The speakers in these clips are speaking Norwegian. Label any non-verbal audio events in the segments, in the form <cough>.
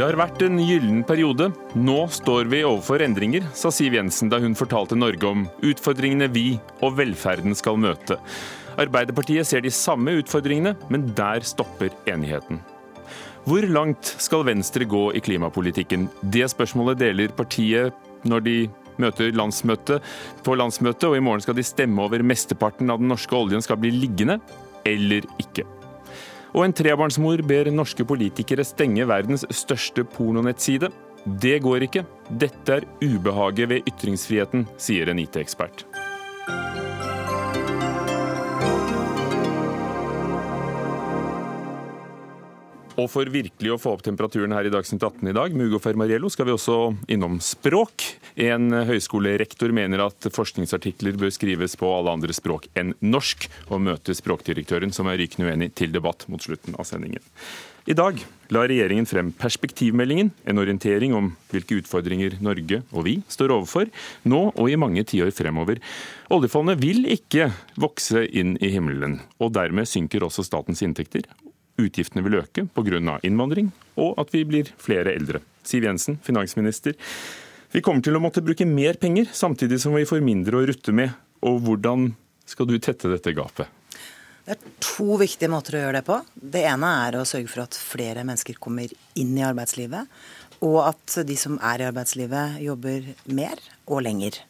Det har vært en gyllen periode. Nå står vi overfor endringer, sa Siv Jensen da hun fortalte Norge om utfordringene vi og velferden skal møte. Arbeiderpartiet ser de samme utfordringene, men der stopper enigheten. Hvor langt skal Venstre gå i klimapolitikken? Det spørsmålet deler partiet når de møter landsmøte på landsmøtet, og i morgen skal de stemme over mesteparten av den norske oljen skal bli liggende eller ikke. Og en trebarnsmor ber norske politikere stenge verdens største pornonettside. Det går ikke. Dette er ubehaget ved ytringsfriheten, sier en IT-ekspert. Og for virkelig å få opp temperaturen her i Dagsnytt 18 i dag, med Ugo Fermariello, skal vi også innom språk. En høyskolerektor mener at forskningsartikler bør skrives på alle andre språk enn norsk, og møter språkdirektøren, som er rykende uenig, til debatt mot slutten av sendingen. I dag la regjeringen frem perspektivmeldingen, en orientering om hvilke utfordringer Norge og vi står overfor, nå og i mange tiår fremover. Oljefondet vil ikke vokse inn i himmelen, og dermed synker også statens inntekter utgiftene vil øke pga. innvandring, og at vi blir flere eldre. Siv Jensen, finansminister. Vi kommer til å måtte bruke mer penger, samtidig som vi får mindre å rutte med. Og hvordan skal du tette dette gapet? Det er to viktige måter å gjøre det på. Det ene er å sørge for at flere mennesker kommer inn i arbeidslivet. Og at de som er i arbeidslivet, jobber mer og lenger.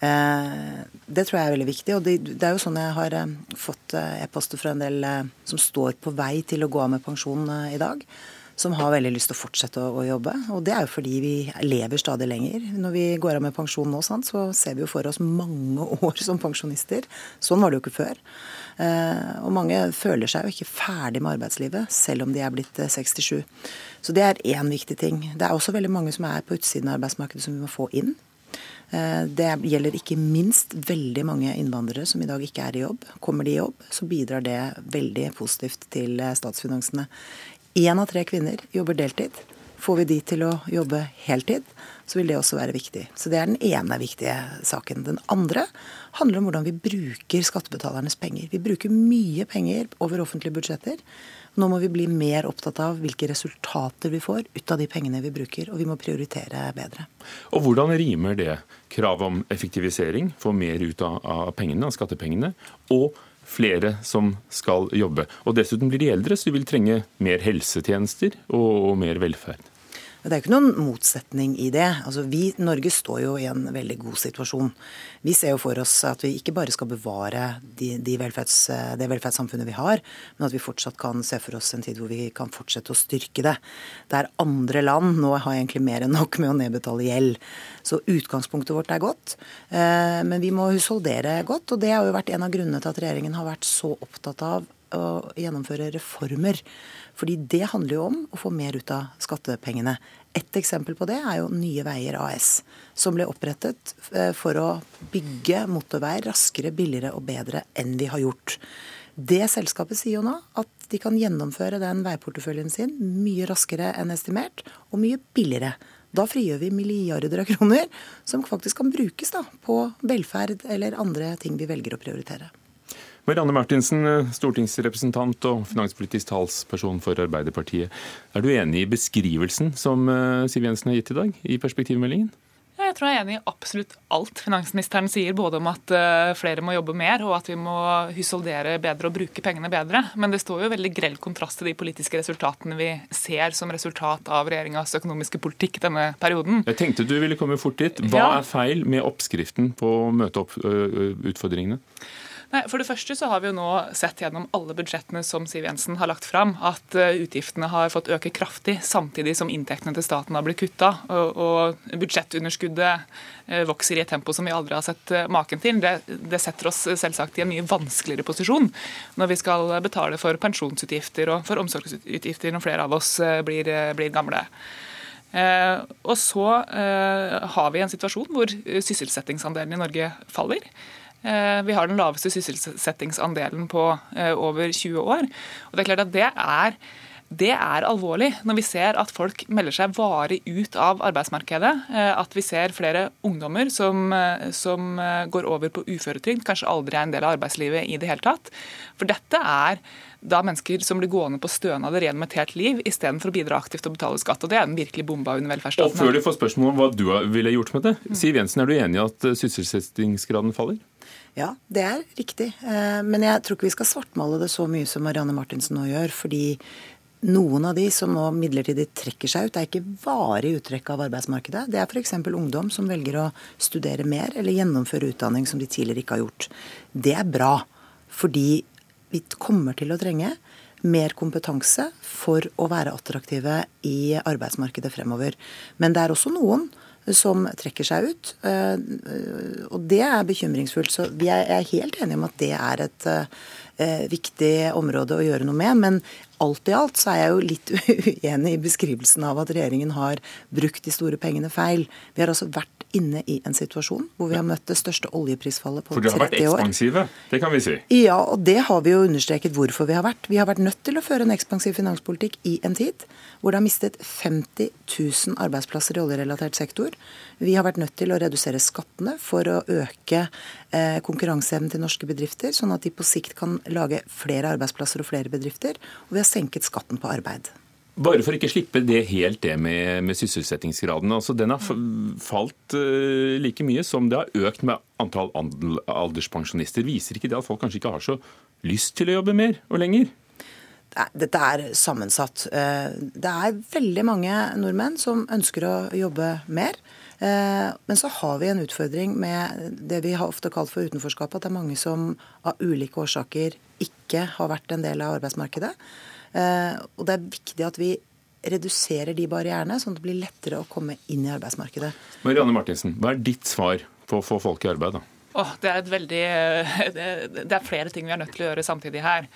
Eh, det tror jeg er veldig viktig. Og det, er jo sånn jeg har eh, fått eh, e-poster fra en del som står på vei til å gå av med pensjon i dag. Som har veldig lyst til å fortsette å, jobbe. Og det er jo fordi vi lever stadig lenger. Når vi går av med pensjon nå, sant, så ser vi jo for oss mange <laughs> år som pensjonister. Sånn var det jo ikke før. Og mange føler seg jo ikke ferdig med arbeidslivet, selv om de er blitt 67. Så det er én viktig ting. Det er også veldig mange som er på utsiden av arbeidsmarkedet som vi må få inn. Eh, det gjelder ikke minst veldig mange innvandrere som i dag ikke er i jobb. Kommer de i jobb, så bidrar det veldig positivt til eh, statsfinansene. Én av tre kvinner jobber deltid. Får vi de til å jobbe heltid, så vil det også være viktig. Så Det er den ene viktige saken. Den andre handler om hvordan vi bruker skattebetalernes penger. Vi bruker mye penger over offentlige budsjetter. Nå må vi bli mer opptatt av hvilke resultater vi får ut av de pengene vi bruker, og vi må prioritere bedre. Og Hvordan rimer det kravet om effektivisering, få mer ut av pengene, av skattepengene, og flere som skal jobbe? Og Dessuten blir de eldre, så de vil trenge mer helsetjenester og mer velferd. Det er ikke noen motsetning i det. Altså, vi, Norge står jo i en veldig god situasjon. Vi ser jo for oss at vi ikke bare skal bevare de, de velferds, det velferdssamfunnet vi har, men at vi fortsatt kan se for oss en tid hvor vi kan fortsette å styrke det. Der andre land nå har egentlig mer enn nok med å nedbetale gjeld. Så utgangspunktet vårt er godt. Eh, men vi må husholdere godt, og det har jo vært en av grunnene til at regjeringen har vært så opptatt av å gjennomføre reformer. Fordi det handler jo om å få mer ut av skattepengene. Et eksempel på det er jo Nye Veier AS, som ble opprettet eh, for å bygge motorvei raskere, billigere og bedre enn vi har gjort. Det selskapet sier jo nå at de kan gjennomføre den veiporteføljen sin mye raskere enn estimert, og mye billigere. Da frigjør vi milliarder av kroner som faktisk kan brukes da, på velferd eller andre ting vi velger å prioritere. Marianne Martinsen, stortingsrepresentant og finanspolitisk talsperson for Arbeiderpartiet. Er du enig i beskrivelsen som eh, Siv Jensen har gitt i dag, i perspektivmeldingen? Jeg tror jeg er enig i absolutt alt finansministeren sier, både om at eh, flere må jobbe mer, og at vi må husholdere bedre og bruke pengene bedre. Men det står jo veldig grell kontrast til de politiske resultatene vi ser som resultat av regjeringas økonomiske politikk denne perioden. Jeg tenkte du ville komme fort dit. Hva er feil med oppskriften på å møte opp utfordringene? Nei, For det første så har vi jo nå sett gjennom alle budsjettene som Siv Jensen har lagt fram, at eh, utgiftene har fått øke kraftig, samtidig som inntektene til staten har blitt kutta. Og, og budsjettunderskuddet eh, vokser i et tempo som vi aldri har sett eh, maken til. Det, det, setter oss selvsagt i en mye vanskeligere posisjon når vi skal betale for pensjonsutgifter og for omsorgsutgifter når flere av oss blir, blir gamle. Og så har vi en situasjon hvor sysselsettingsandelen i Norge faller. Eh, vi har den laveste sysselsettingsandelen på eh, over 20 år. Og Det er klart at det er Det er alvorlig når vi ser at folk melder seg varig ut av arbeidsmarkedet. Eh, at vi ser flere ungdommer som, som går over på uføretrygd, kanskje aldri er en del av arbeidslivet i det hele tatt. For dette er da mennesker som blir gående på stønader gjennom et helt liv, istedenfor å bidra aktivt og betale skatt. og Det er den virkelig bomba under velferdsstaten. Og Før du får spørsmål om hva du ville gjort med det, Siv Jensen, er du enig i at sysselsettingsgraden faller? Ja, det er riktig. Men jeg tror ikke vi skal svartmale det så mye som Marianne Martinsen nå gjør. fordi noen av de som nå midlertidig trekker seg ut, er ikke varig uttrekk av arbeidsmarkedet. Det er f.eks. ungdom som velger å studere mer eller gjennomføre utdanning som de tidligere ikke har gjort. Det er bra, fordi vi kommer til å trenge mer kompetanse for å være attraktive i arbeidsmarkedet fremover. Men det er også noen som trekker seg ut. Eh, og det er bekymringsfullt. Så vi er helt enige om at det er et eh, viktig område å gjøre noe med. Men alt i alt så er jeg jo litt <laughs> uenig i beskrivelsen av at regjeringen har brukt de store pengene feil. Vi har altså vært inne i en situasjon hvor vi har møtt det største oljeprisfallet på 30 år. For de har vært ekspansive, det kan vi si. Ja, og det har vi jo understreket hvorfor vi har vært. Vi har vært nødt til å føre en ekspansiv finanspolitikk i en tid hvor det har mistet 50 000 arbeidsplasser i oljerelatert sektor. Vi har vært nødt til å redusere skattene for å øke eh, konkurranseevnen til norske bedrifter, sånn at de på sikt kan lage flere arbeidsplasser og flere bedrifter. Og vi har senket skatten på arbeid. Bare for ikke slippe det helt det med, med sysselsettingsgraden. altså Den har falt uh, like mye som det har økt med antall alderspensjonister. Viser ikke det at folk kanskje ikke har så lyst til å jobbe mer og lenger? Dette er sammensatt. Eh, det er veldig mange nordmenn som ønsker å jobbe mer. Eh, men så har vi en utfordring med det vi har ofte kalt for utenforskapet. At det er mange som av ulike årsaker ikke har vært en del av arbeidsmarkedet. Eh, og det er viktig at vi reduserer de barrierene, sånn at det blir lettere å komme inn i arbeidsmarkedet. Marianne Martinsen, hva er ditt svar på å få folk i arbeid? da? Oh, det, er veldig, det, er flere ting vi er nødt til å gjøre samtidig her.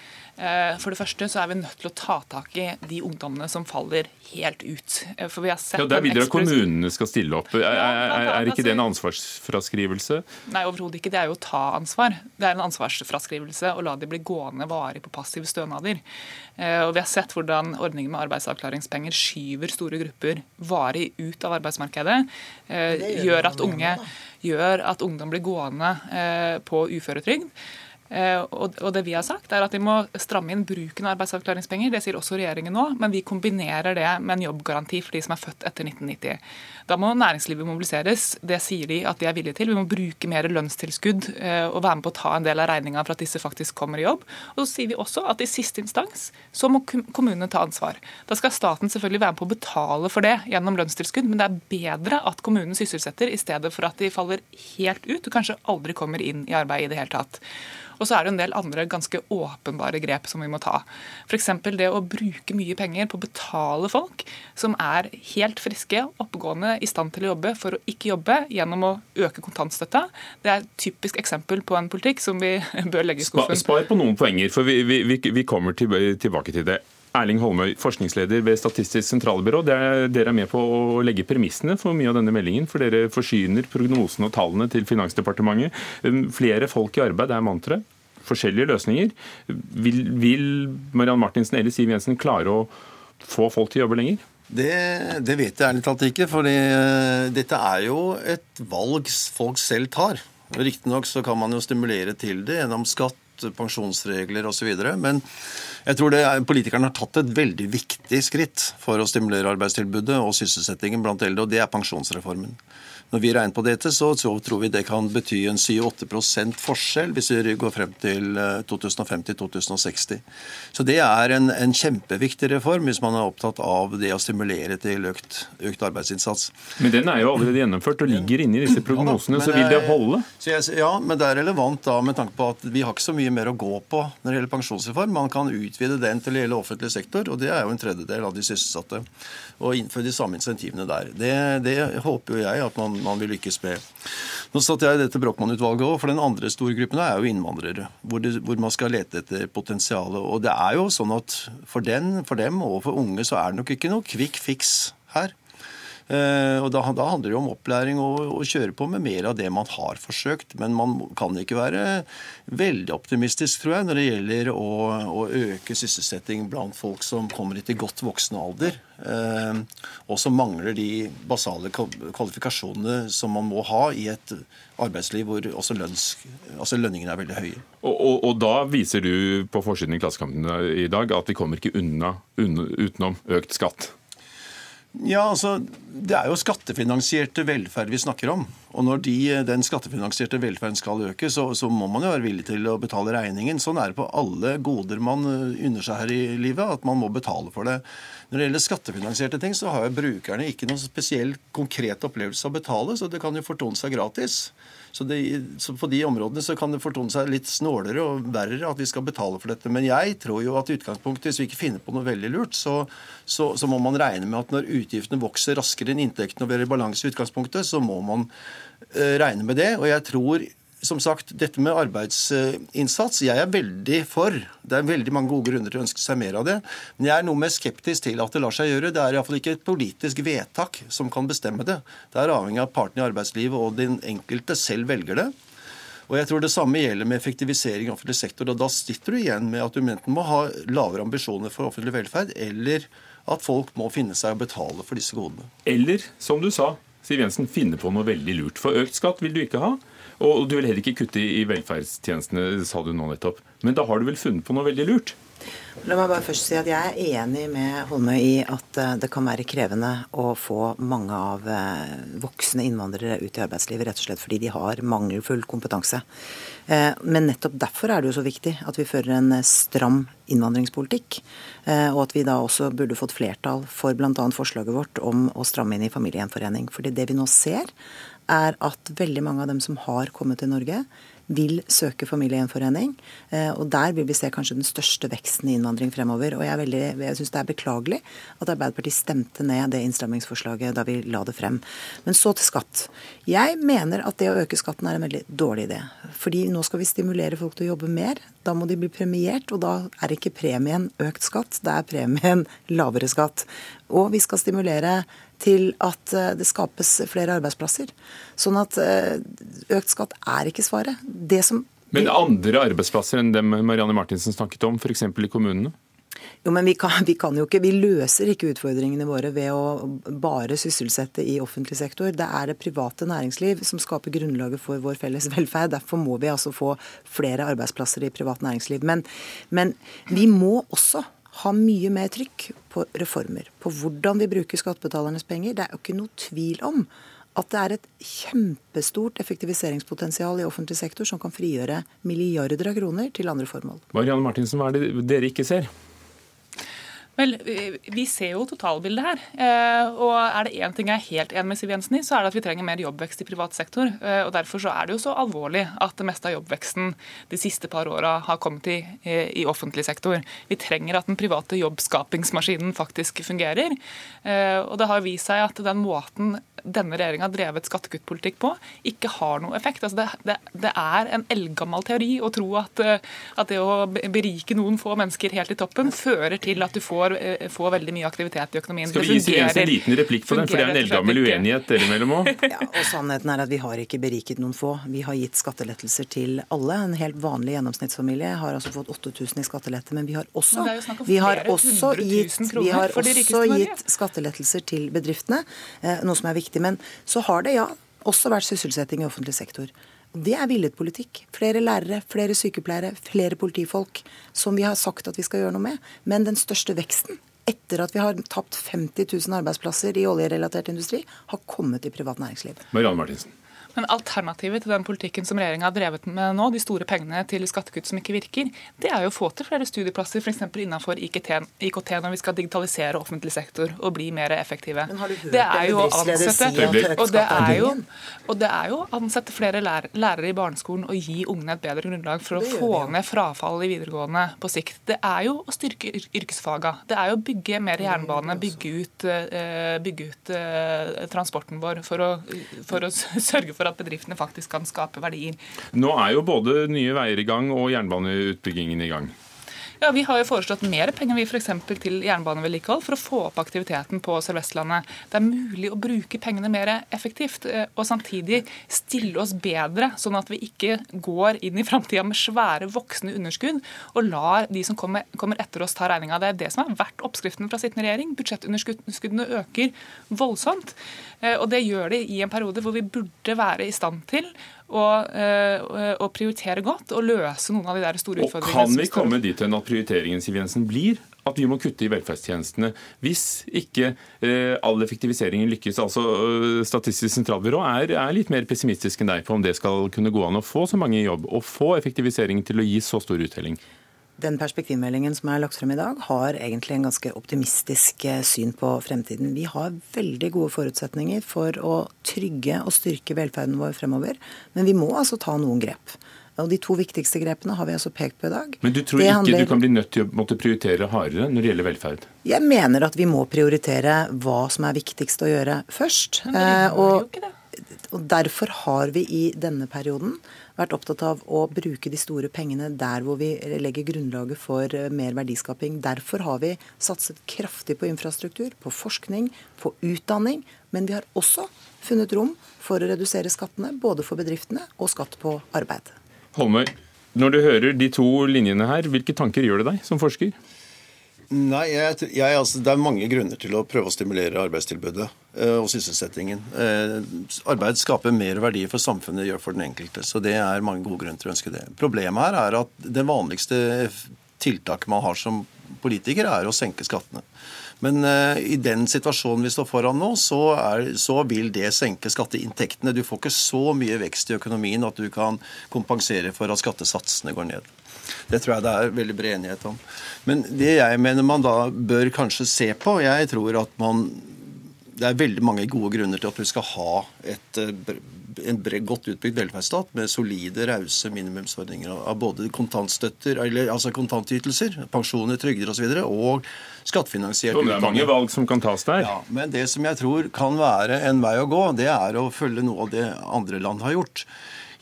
Eh, for det første så er vi nødt til å ta tak i de ungdommene som faller helt ut. Eh, for vi har sett ja, Der vil dere at kommunene skal stille opp. Er, er, er ikke det en ansvarsfraskrivelse? Nei, overhodet ikke. Det er jo å ta ansvar. Det er en ansvarsfraskrivelse å la de bli gående varig på passive stønader. Eh, og Vi har sett hvordan ordningen med arbeidsavklaringspenger skyver store grupper varig ut av arbeidsmarkedet. Gjør at, unge, gjør at ungdom blir gående på uføretrygd. Eh, og det vi har sagt, er at vi må stramme inn bruken av arbeidsavklaringspenger. Det sier også regjeringen nå, men vi kombinerer det med en jobbgaranti for de som er født etter 1990. Da må næringslivet mobiliseres. Det sier de at de er villige til. Vi må bruke mer lønnstilskudd eh, og være med på å ta en del av regninga for at disse faktisk kommer i jobb. Og så sier vi også at i siste instans så må kommunene ta ansvar. Da skal staten selvfølgelig være med på å betale for det gjennom lønnstilskudd, men det er bedre at kommunen sysselsetter i stedet for at de faller helt ut og kanskje aldri kommer inn i arbeid i det hele tatt. Og så er det en del andre ganske åpenbare grep som vi må ta. F.eks. det å bruke mye penger på å betale folk som er helt friske, oppegående, i stand til å jobbe, for å ikke jobbe gjennom å øke kontantstøtta. Det er et typisk eksempel på en politikk som vi <laughs> bør legge i skuffen. Spar på noen poenger, for vi, vi, vi kommer tilbake til det. Erling Holmøy, forskningsleder ved Statistisk sentralbyrå. Er, dere er med på å legge premissene for mye av denne meldingen, for dere forsyner prognosene og tallene til Finansdepartementet. Um, flere folk i arbeid er mantraet. Forskjellige løsninger. Vil, vil Mariann Martinsen eller Siv Jensen klare å få folk til å jobbe lenger? Det, det vet jeg ærlig talt ikke, for eh, dette er jo et valg folk selv tar. Riktignok så kan man jo stimulere til det gjennom skatt, pensjonsregler osv. Men jeg tror er, politikerne har tatt et veldig viktig skritt for å stimulere arbeidstilbudet og sysselsettingen blant eldre, og det er pensjonsreformen. Når vi regner på dette, så, tror vi det kan bety en 7-8% forskjell hvis vi går frem til 2050-2060. Eh, så det er en, en, kjempeviktig reform hvis man er opptatt av det å stimulere til økt, økt arbeidsinnsats. Men den er jo allerede gjennomført og ligger inne i disse prognosene, ja, så vil det holde? Jeg, ja, men det er relevant da med tanke på at vi har ikke så mye mer å gå på når det gjelder pensjonsreform. Man kan utvide den til å gjelde offentlig sektor, og det er jo en tredjedel av de sysselsatte. Og innføre de samme insentivene der. Det, det håper jo jeg at man man vil lykkes med. Nå satt jeg i dette Brochmann-utvalget òg, for den andre store gruppen er jo innvandrere. Hvor, det, hvor, man skal lete etter potensialet. Og det er jo sånn at for, den, for dem og for unge så er det nok ikke noe quick fix her. Eh, og da, da, handler det om opplæring og, å kjøre på med mer av det man har forsøkt. Men man kan ikke være veldig optimistisk, tror jeg, når det gjelder å, å øke sysselsetting blant folk som kommer til godt voksen alder, eh, og som mangler de basale kvalifikasjonene som man må ha i et arbeidsliv hvor også lønns, altså lønningene er veldig høye. Og, og, og, da viser du på forsiden i Klassekampen i dag at vi kommer ikke unna, unna utenom økt skatt. Ja, altså, Det er jo skattefinansierte velferd vi snakker om. Og når de, den skattefinansierte velferden skal øke, så, så, må man jo være villig til å betale regningen. Sånn er det på alle goder man uh, unner seg her i livet, at man må betale for det. Når det gjelder skattefinansierte ting, så har jo brukerne ikke noen spesiell konkret opplevelse å betale, så det kan jo fortone seg gratis. Så, det, så, På de områdene så kan det fortone seg litt snålere og verre at vi skal betale for dette. Men jeg tror jo at i utgangspunktet, hvis vi ikke finner på noe veldig lurt, så, så, så må man regne med at når utgiftene vokser raskere enn inntektene og er i balanse i utgangspunktet, så må man uh, regne med det. Og jeg tror som sagt, dette med arbeidsinnsats, jeg er veldig for. Det er veldig mange gode grunner til å ønske seg mer av det. Men jeg er noe mer skeptisk til at det lar seg gjøre. Det er iallfall ikke et politisk vedtak som kan bestemme det. Det er avhengig av partene i arbeidslivet og den enkelte selv velger det. Og jeg tror Det samme gjelder med effektivisering i offentlig sektor. og Da sitter du igjen med at du enten må ha lavere ambisjoner for offentlig velferd, eller at folk må finne seg å betale for disse godene. Eller, som du sa, Siv Jensen, finne på noe veldig lurt. For økt skatt vil du ikke ha. Og du vil heller ikke kutte i velferdstjenestene, sa du nå nettopp. Men da har du vel funnet på noe veldig lurt? La meg bare først si at Jeg er enig med Holmøy i at eh, det kan være krevende å få mange av eh, voksne innvandrere ut i arbeidslivet, rett og slett fordi de har mangelfull kompetanse. Eh, men nettopp derfor er det jo så viktig at vi fører en stram innvandringspolitikk. Og at vi da også burde fått flertall for bl.a. forslaget vårt om å stramme inn i familiegjenforening. Fordi det vi nå ser, er at veldig mange av dem som har kommet til Norge, vil søke familiegjenforening. Eh, og der vil vi se kanskje den største veksten i innvandring fremover. Og jeg, veldig, jeg syns det er beklagelig at Arbeiderpartiet stemte ned det innstrammingsforslaget da vi la det frem. Men så til skatt. Jeg mener at det å øke skatten er en veldig dårlig idé. Fordi nå skal vi stimulere folk til å jobbe mer. Da må de bli premiert, og da er ikke premien økt skatt, det er premien <laughs> lavere skatt. Og vi skal stimulere til at eh, det skapes flere arbeidsplasser. Sånn at eh, økt skatt er ikke svaret. Det som men andre arbeidsplasser enn dem Marianne Martinsen snakket om, f.eks. i kommunene? Jo, men vi kan, vi kan, jo ikke, vi løser ikke utfordringene våre ved å bare sysselsette i offentlig sektor. Det er det private næringsliv som skaper grunnlaget for vår felles velferd. Derfor må vi altså få flere arbeidsplasser i privat næringsliv. Men, men vi må også ha mye mer trykk på reformer, på hvordan vi bruker skattebetalernes penger. Det er jo ikke noe tvil om at det er et kjempestort effektiviseringspotensial i offentlig sektor som kan frigjøre milliarder av kroner til andre formål. Marianne Martinsen, hva er det dere ikke ser? Vel, Vi ser jo totalbildet her. Eh, og er det én ting jeg er helt enig med Siv Jensen i, så er det at vi trenger mer jobbvekst i privat sektor. Eh, og Derfor så er det jo så alvorlig at det meste av jobbveksten de siste par åra har kommet i, i, offentlig sektor. Vi trenger at den private jobbskapingsmaskinen faktisk fungerer. Eh, og det har vist seg at den måten denne regjeringa har drevet skattekuttpolitikk på, ikke har noe effekt. Altså det, det, det, er en eldgammel teori å tro at, at, det å berike noen få mennesker helt i toppen fører til at du får, eh, får veldig mye aktivitet i økonomien. Skal vi gi Siv en liten replikk på den, for det er en eldgammel uenighet dere imellom òg? <laughs> Ja, og sannheten er at vi har ikke beriket noen få. Vi har gitt skattelettelser til alle. En helt vanlig gjennomsnittsfamilie har altså fått 8000 i skattelette, men vi har også, vi har også gitt, vi har også gitt skattelettelser til bedriftene, eh, noe som er viktig. Men så har det, ja, også vært sysselsetting i offentlig sektor. Det er villet politikk. Flere lærere, flere sykepleiere, flere politifolk. Som vi har sagt at vi skal gjøre noe med. Men den største veksten etter at vi har tapt 50 000 arbeidsplasser i oljerelatert industri, har kommet i privat næringsliv. Marianne Martinsen. Men alternativet til den politikken som regjeringa har drevet med nå, de store pengene til skattekutt som ikke virker, det er jo å få til flere studieplasser f.eks. innenfor IKT, IKT, når vi skal digitalisere offentlig sektor og bli mer effektive. Men har du hørt det er jo å ansette, og det er jo, og det er jo ansette flere lærere i barneskolen og gi ungene et bedre grunnlag for å få ned frafallet i videregående på sikt. Det er jo å styrke yrkesfaga. Det er jo å bygge mer jernbane, bygge ut, eh, bygge ut eh, transporten vår for å, for å sørge for at bedriftene faktisk kan skape verdier. Nå er jo både Nye Veier i gang og jernbaneutbyggingen i gang. Ja, Vi har jo foreslått mer penger vi for til jernbanevedlikehold for å få opp aktiviteten på Sør-Vestlandet. Det er mulig å bruke pengene mer effektivt eh, og samtidig stille oss bedre, sånn at vi ikke går inn i framtida med svære, voksne underskudd og lar de som kommer, kommer etter oss, ta regninga. Det er det som har vært oppskriften fra sittende regjering. Budsjettunderskuddene øker voldsomt. Eh, og det gjør de i en periode hvor vi burde være i stand til å, eh, å prioritere godt og løse noen av de der store utfordringene. Og Kan vi komme dit hen at prioriteringen Siv Jensen, blir at vi må kutte i velferdstjenestene hvis ikke eh, all effektiviseringen lykkes? Altså, eh, Statistisk sentralbyrå er, er, litt mer pessimistisk enn deg på om det skal kunne gå an å få så mange i jobb og få effektiviseringen til å gi så stor uttelling. Den perspektivmeldingen som er lagt frem i dag, har egentlig en ganske optimistisk eh, syn på fremtiden. Vi har veldig gode forutsetninger for å trygge og styrke velferden vår fremover. Men vi må altså ta noen grep. Og De to viktigste grepene har vi altså pekt på i dag. Men du tror ikke handler... du kan bli nødt til å måtte prioritere hardere når det gjelder velferd? Jeg mener at vi må prioritere hva som er viktigst å gjøre først. Men det eh, og, jo ikke det. og Derfor har vi i denne perioden vært opptatt av å bruke de store pengene der hvor vi legger grunnlaget for eh, mer verdiskaping. Derfor har vi satset kraftig på infrastruktur, på forskning, på utdanning. Men vi har også funnet rom for å redusere skattene, både for bedriftene og skatt på arbeid. Holmøy, når du hører de to linjene her, hvilke tanker gjør det deg som forsker? Nei, jeg, jeg, altså, Det er mange grunner til å prøve å stimulere arbeidstilbudet eh, og sysselsettingen. Eh, arbeid skaper mer verdier for samfunnet gjør for den enkelte. Så det er mange gode grunner til å ønske det. Problemet her er at det vanligste tiltaket man har som politiker, er å senke skattene. Men uh, i den situasjonen vi står foran nå, så, er, så, vil det senke skatteinntektene. Du får ikke så mye vekst i økonomien at du kan kompensere for at skattesatsene går ned. Det tror jeg det er veldig bred enighet om. Men det jeg mener man da bør kanskje se på Jeg tror at man Det er veldig mange gode grunner til at vi skal ha et, eh, en bred, godt utbygd velferdsstat med solide, rause minimumsordninger av både kontantstøtter, eller, altså kontantytelser, pensjoner, trygder osv. Og, og skattefinansiert utdanning. Det er mange valg som kan tas der. Ja, Men det som jeg tror kan være en vei å gå, det er å følge noe av det andre land har gjort.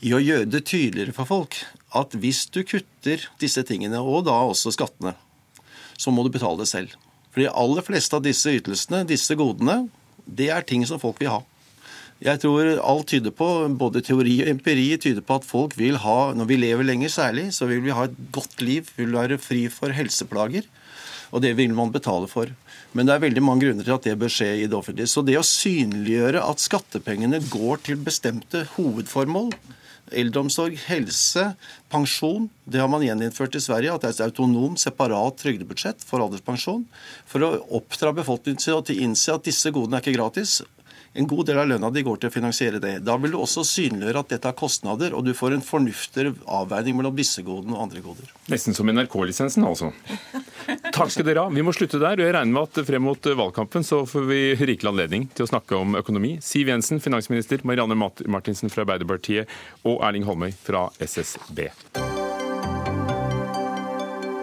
I å gjøre det tydeligere for folk at hvis du kutter disse tingene, og da også skattene, så må du betale det selv. For de aller fleste av disse ytelsene, disse godene, det er ting som folk vil ha. Jeg tror alt tyder på, både teori og empiri tyder på at folk vil ha, når vi lever lenger særlig, så vil vi ha et godt liv, vil være fri for helseplager. Og det vil man betale for. Men det er veldig mange grunner til at det bør skje i det offentlige. Så det å synliggjøre at skattepengene går til bestemte hovedformål, Eldreomsorg, helse, pensjon. Det har man gjeninnført i Sverige. At det er et autonomt, separat trygdebudsjett for alderspensjon. For å oppdra befolkningen til å innse at disse godene er ikke gratis. En god del av lønna di går til å finansiere det. Da vil du også synliggjøre at dette har kostnader, og du får en fornuftigere avveining mellom disse godene og andre goder. Nesten som NRK-lisensen, altså. Takk skal dere ha. Vi må slutte der. og Jeg regner med at frem mot valgkampen så får vi rikelig anledning til å snakke om økonomi. Siv Jensen, finansminister, Marianne Martinsen fra Arbeiderpartiet og Erling Holmøy fra SSB.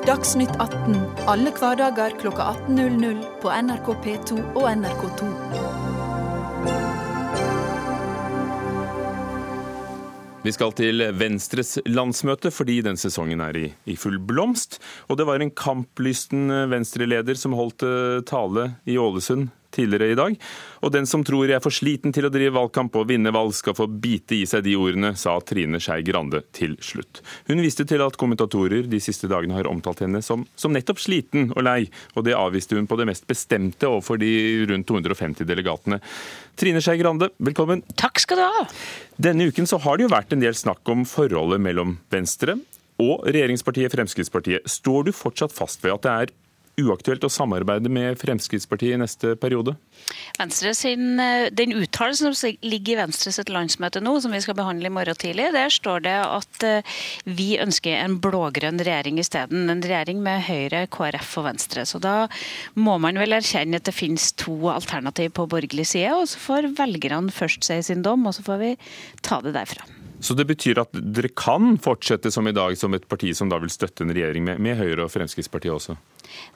Dagsnytt 18 alle hverdager kl 18.00 på NRK P2 og NRK2. Vi skal til Venstres landsmøte fordi den sesongen er i, i full blomst. Og det var en kamplysten Venstre-leder som holdt eh, tale i Ålesund tidligere i dag. Og den som tror jeg er for sliten til å drive valgkamp og vinne valg, skal få bite i seg de ordene, sa Trine Skei Grande til slutt. Hun viste til at kommentatorer de siste dagene har omtalt henne som, som nettopp sliten og lei, og det avviste hun på det mest bestemte overfor de rundt 250 delegatene. Trine Skei Grande, velkommen. Takk skal du ha. Denne uken så har det jo vært en del snakk om forholdet mellom Venstre og regjeringspartiet Fremskrittspartiet. Står du fortsatt fast ved at det er uaktuelt å samarbeide med Fremskrittspartiet i neste periode? Venstre sin, eh, Den uttalelsen som ligger i Venstres landsmøte nå, som vi skal behandle i morgen tidlig, der står det at eh, vi ønsker en blå-grønn regjering isteden. En regjering med Høyre, KrF og Venstre. Så da må man vel erkjenne at det finnes to alternativ på borgerlig side, og så får velgerne først si sin dom, og så får vi ta det derfra. Så det betyr at dere kan fortsette som i dag, som et parti som da vil støtte en regjering med, med Høyre og Fremskrittspartiet også?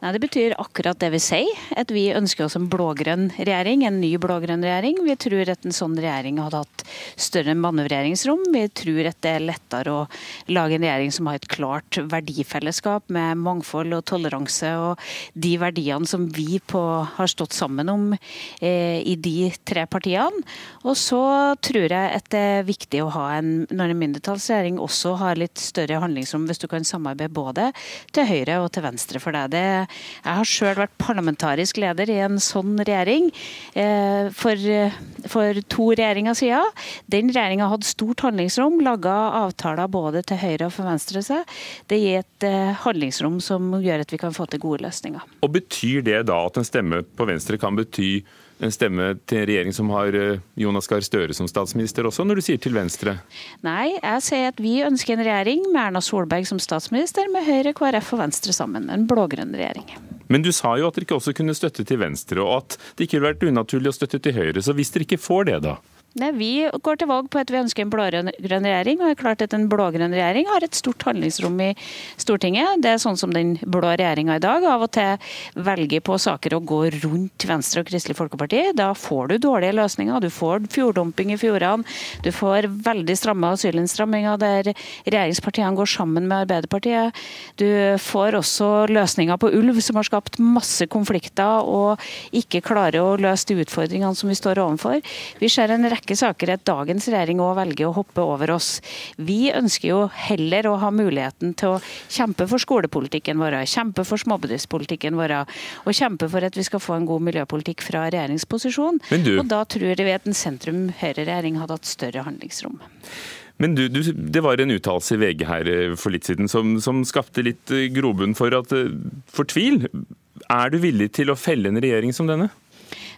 Nei, Det betyr akkurat det vi sier, at vi ønsker oss en blå-grønn regjering. En ny blå-grønn regjering. Vi tror at en sånn regjering hadde hatt større manøvreringsrom. Vi tror at det er lettere å lage en regjering som har et klart verdifellesskap med mangfold og toleranse og de verdiene som vi på, har stått sammen om eh, i de tre partiene. Og så tror jeg at det er viktig å ha en, når en mindretallsregjering også har litt større handlingsrom, hvis du kan samarbeide både til høyre og til venstre for deg. Det jeg har sjøl vært parlamentarisk leder i en sånn regjering eh, for, for to regjeringer siden. Den regjeringa hadde stort handlingsrom, laga avtaler både til høyre og for venstre seg. Det gir et eh, handlingsrom som gjør at vi kan få til gode løsninger. Og Betyr det da at en stemme på venstre kan bety en stemme til en regjering som har eh, Jonas Gahr Støre som statsminister også, når du sier til Venstre? Nei, jeg sier at vi ønsker en regjering med Erna Solberg som statsminister, med Høyre, KrF og Venstre sammen. En blå-grønn regjering. Men du sa jo at dere ikke også kunne støtte til Venstre, og at det ikke ville vært unaturlig å støtte til Høyre. Så hvis dere ikke får det, da? Nei, Vi går til valg på at vi ønsker en blå-grønn regjering. og det er klart at En blå-grønn regjering har et stort handlingsrom i Stortinget. Det er sånn som den blå regjeringa i dag av og til velger på saker å gå rundt Venstre og Kristelig Folkeparti. Da får du dårlige løsninger. Du får fjorddumping i fjordene. Du får veldig stramme asylinnstramminger der regjeringspartiene går sammen med Arbeiderpartiet. Du får også løsninger på ulv som har skapt masse konflikter og ikke klarer å løse de utfordringene som vi står overfor. Vi ser en rekke rekke saker at dagens regjering òg velger å hoppe over oss. Vi ønsker jo heller å ha muligheten til å kjempe for skolepolitikken vår, kjempe for småbedriftspolitikken vår, og kjempe for at vi skal få en god miljøpolitikk fra regjeringsposisjon. Og da tror vi at en sentrum-høyre-regjering hadde hatt større handlingsrom. Men du, du, Det var en uttalelse i VG her eh, for litt siden som, som skapte litt eh, grobunn for, at, eh, for tvil. Er du villig til å felle en regjering som denne?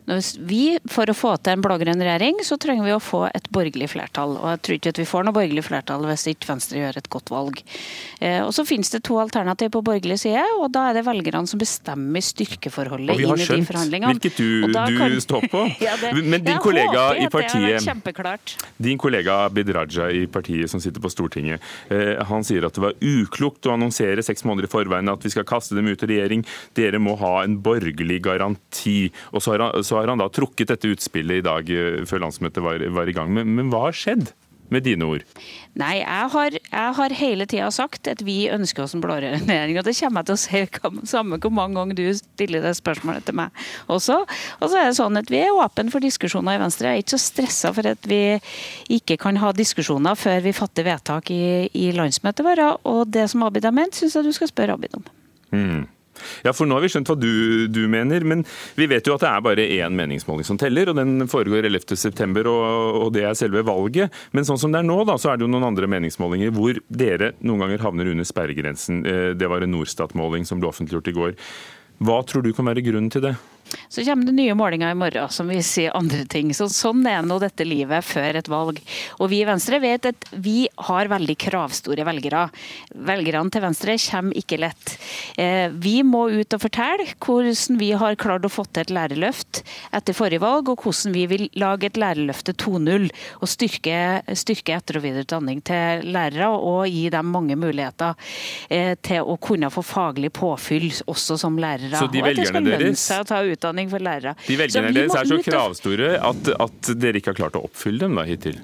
Vi, For å få til en blå-grønn regjering, så trenger vi å få et borgerlig flertall. Og jeg tror ikke at vi får noe borgerlig flertall hvis ikke Venstre gjør et godt valg. Eh, og Så finnes det to alternativ på borgerlig side, og da er det velgerne som bestemmer styrkeforholdet inn i de forhandlingene. Og vi har skjønt hvilket du, du står på. <laughs> ja, det, Men din kollega i partiet Din kollega Abid Raja i partiet som sitter på Stortinget, eh, han sier at det var uklokt å annonsere seks måneder i forveien at vi skal kaste dem ut i regjering. Dere må ha en borgerlig garanti. Og så har han så har han da trukket dette utspillet i dag eh, før landsmøtet var, var i gang. Men, men, hva har skjedd? Med dine ord? Nei, jeg har, jeg har hele tida sagt at vi ønsker oss en blå regjering. Og det kommer jeg til å si <laughs> samme hvor mange ganger du stiller det spørsmålet til meg også. Og så er det sånn at vi er åpne for diskusjoner i Venstre. Jeg er ikke så stressa for at vi ikke kan ha diskusjoner før vi fatter vedtak i, i landsmøtet vårt. Og det som Abid har ment, syns jeg du skal spørre Abid om. Mm. Ja, for nå har vi skjønt hva du, du, mener, men vi vet jo at det er bare én meningsmåling som teller, og den foregår 11.9, og, og det er selve valget. Men sånn som det er nå, da, så er det jo noen andre meningsmålinger hvor dere noen ganger havner under sperregrensen. Eh, det var en Norstat-måling som ble offentliggjort i går. Hva tror du kan være grunnen til det? Så kommer det nye målinger i morgen som vil si andre ting. Så, sånn er nå dette livet før et valg. Og vi i Venstre vet at vi har veldig kravstore velgere. Velgerne til Venstre kommer ikke lett. Eh, vi må ut og fortelle hvordan vi har klart å få til et lærerløft etter forrige valg, og hvordan vi vil lage et lærerløfte 2.0 og styrke, styrke etter- og videreutdanning til lærere og gi dem mange muligheter eh, til å kunne få faglig påfyll også som lærere. Så de velgerne deres utdanning for lærere. De velgerne deres er så kravstore at, at dere ikke har klart å oppfylle dem da hittil?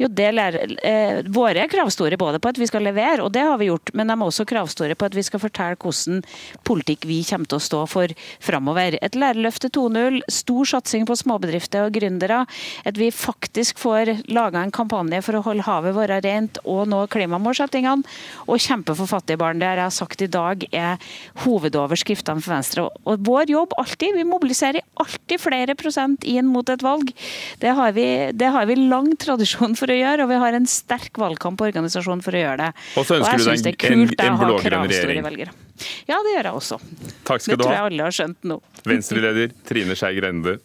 Jo, lærer, eh, Våre er kravstore både på at vi skal levere, og det har vi gjort, men de er også kravstore på at vi skal fortelle hvordan politikk vi kommer til å stå for framover. Et lærerløfte 2.0, stor satsing på småbedrifter og gründere. At vi faktisk får laga en kampanje for å holde havet vårt rent og nå klimamålsettingene. Og kjempe for fattige barn. Det har jeg sagt i dag er hovedoverskriftene for Venstre. Og vår jobb alltid, vi mobiliserer alltid flere prosent inn mot et valg. Det har vi, det har vi lang tradisjon tradisjon for å gjøre, og vi har en sterk valgkamporganisasjon for å gjøre det. Og så ønsker og du deg en, en, en blå-grønn regjering. Ja, det gjør jeg også. Takk skal det du ha. Det tror jeg alle har skjønt nå. Venstre-leder Trine Skei Grende.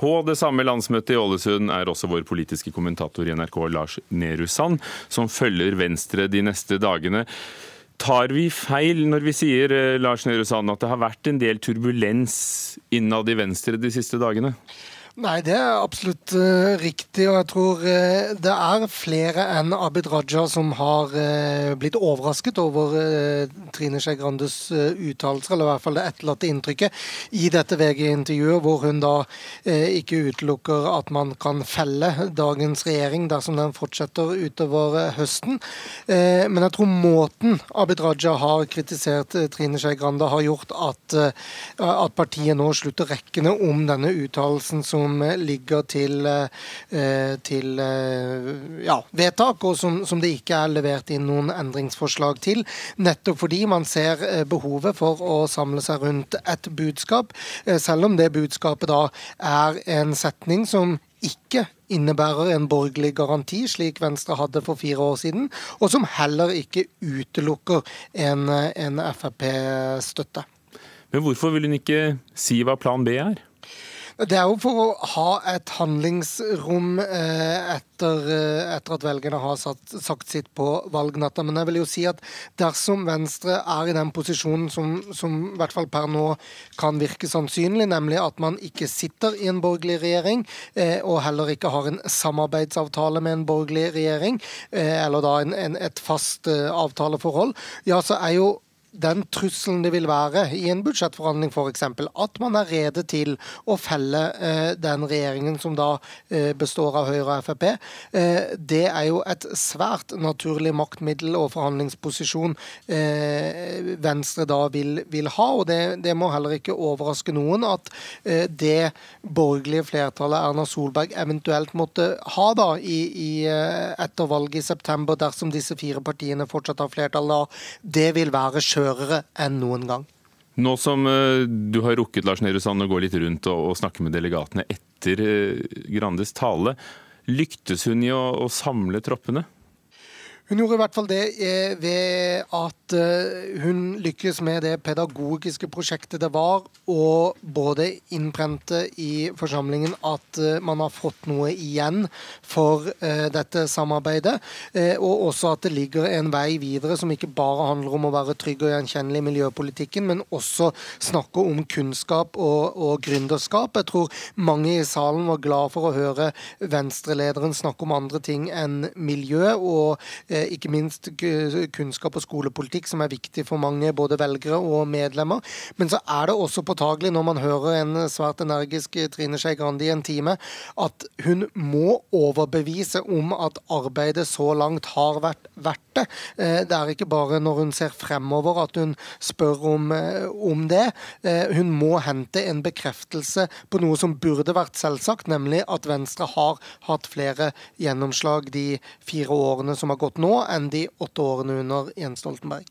På det samme landsmøtet i Ålesund er også vår politiske kommentator i NRK Lars Nehru Sand, som følger Venstre de neste dagene. Tar vi feil når vi sier eh, Lars Nehru Sand, at det har vært en del turbulens innad i Venstre de siste dagene? Nei, det er absolutt uh, riktig. Og jeg tror uh, det er flere enn Abid Raja som har uh, blitt overrasket over Trine Skei Grandes uttalelser, eller i hvert fall det etterlatte inntrykket, i dette VG-intervjuet, hvor hun da ikke utelukker at man kan felle dagens regjering dersom den fortsetter utover høsten. men jeg tror måten Abid Raja har kritisert Trine Skei Grande, har gjort at, at partiet nå slutter rekkene om denne uttalelsen som som ligger til, eh, til eh, ja, vedtak, og som, som, det ikke er levert inn noen endringsforslag til. Nettopp fordi man ser eh, behovet for å samle seg rundt et budskap, selv om det budskapet da er en setning som ikke innebærer en borgerlig garanti, slik Venstre hadde for fire år siden, og som heller ikke utelukker en, en Frp-støtte. Men hvorfor vil hun ikke si hva plan B er? Det er jo for å ha et handlingsrom eh, etter, eh, etter at velgerne har satt, sagt sitt på valgnatta. Men jeg vil jo si at dersom Venstre er i den posisjonen som, som i hvert fall per nå kan virke sannsynlig, nemlig at man ikke sitter i en borgerlig regjering, eh, og heller ikke har en samarbeidsavtale med en borgerlig regjering, eller da en, en, et fast avtaleforhold, ja, så er jo den trusselen det vil være i en budsjettforhandling f.eks. At man er rede til å felle eh, den regjeringen som da eh, består av Høyre og Frp. Eh, det er jo et svært naturlig maktmiddel og forhandlingsposisjon eh, Venstre da vil, vil ha. og det, det, må heller ikke overraske noen at eh, det borgerlige flertallet Erna Solberg eventuelt måtte ha da i, i, eh, etter valget i september, dersom disse fire partiene fortsatt har flertall da, det vil være sjøl skjørere enn noen gang. Nå som eh, du har rukket Lars Nehru Sand, å gå litt rundt og, snakke med delegatene etter eh, Grandes tale, lyktes hun i å samle troppene? Hun gjorde i hvert fall det eh, ved at eh, hun lykkes med det pedagogiske prosjektet det var og både innprente i forsamlingen at eh, man har fått noe igjen for dette samarbeidet, og også at det ligger en vei videre som ikke bare handler om å være trygg og gjenkjennelig i miljøpolitikken, men også snakke om kunnskap og, og gründerskap. Jeg tror mange i salen var glad for å høre Venstre-lederen snakke om andre ting enn miljø. og ikke minst kunnskap og skolepolitikk, som er viktig for mange, både velgere og medlemmer. Men så er det også påtagelig, når man hører en svært energisk Trine Skei Grande i en time, at hun må overbevise om at arbeidet så langt har vært verdt det. Eh, det er ikke bare når hun ser fremover at hun spør om, eh, om det. Hun må hente en bekreftelse på noe som burde vært selvsagt, nemlig at Venstre har hatt flere gjennomslag de fire årene som har gått nå, enn de åtte årene under Jens Stoltenberg.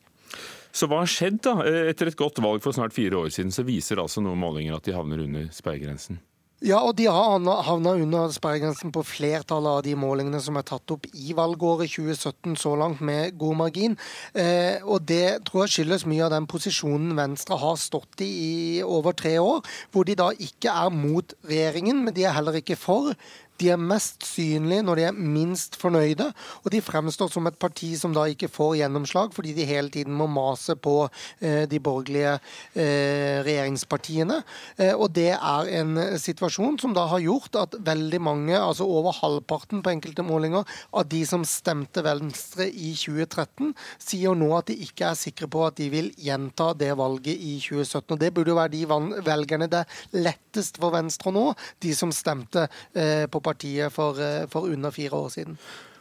Så hva har skjedd da? Etter et godt valg for snart fire år siden, så viser altså noen målinger at de havner under sperregrensen? Ja, og de har havna under sperregrensen på flertallet av de målingene som er tatt opp i valgåret 2017 så langt, med god margin. Eh, og det tror jeg skyldes mye av den posisjonen Venstre har stått i i over tre år, hvor de da ikke er mot regjeringen, men de er heller ikke for. De er mest synlige når de er minst fornøyde, og de fremstår som et parti som da ikke får gjennomslag, fordi de hele tiden må mase på eh, de borgerlige eh, regjeringspartiene. Eh, og det er en situasjon som da har gjort at veldig mange, altså over halvparten på enkelte målinger, av de som stemte Venstre i 2013, sier nå at de ikke er sikre på at de vil gjenta det valget i 2017. Og Det burde jo være de velgerne det er lettest for Venstre nå, de som stemte på partiet for, eh, for under fire år siden.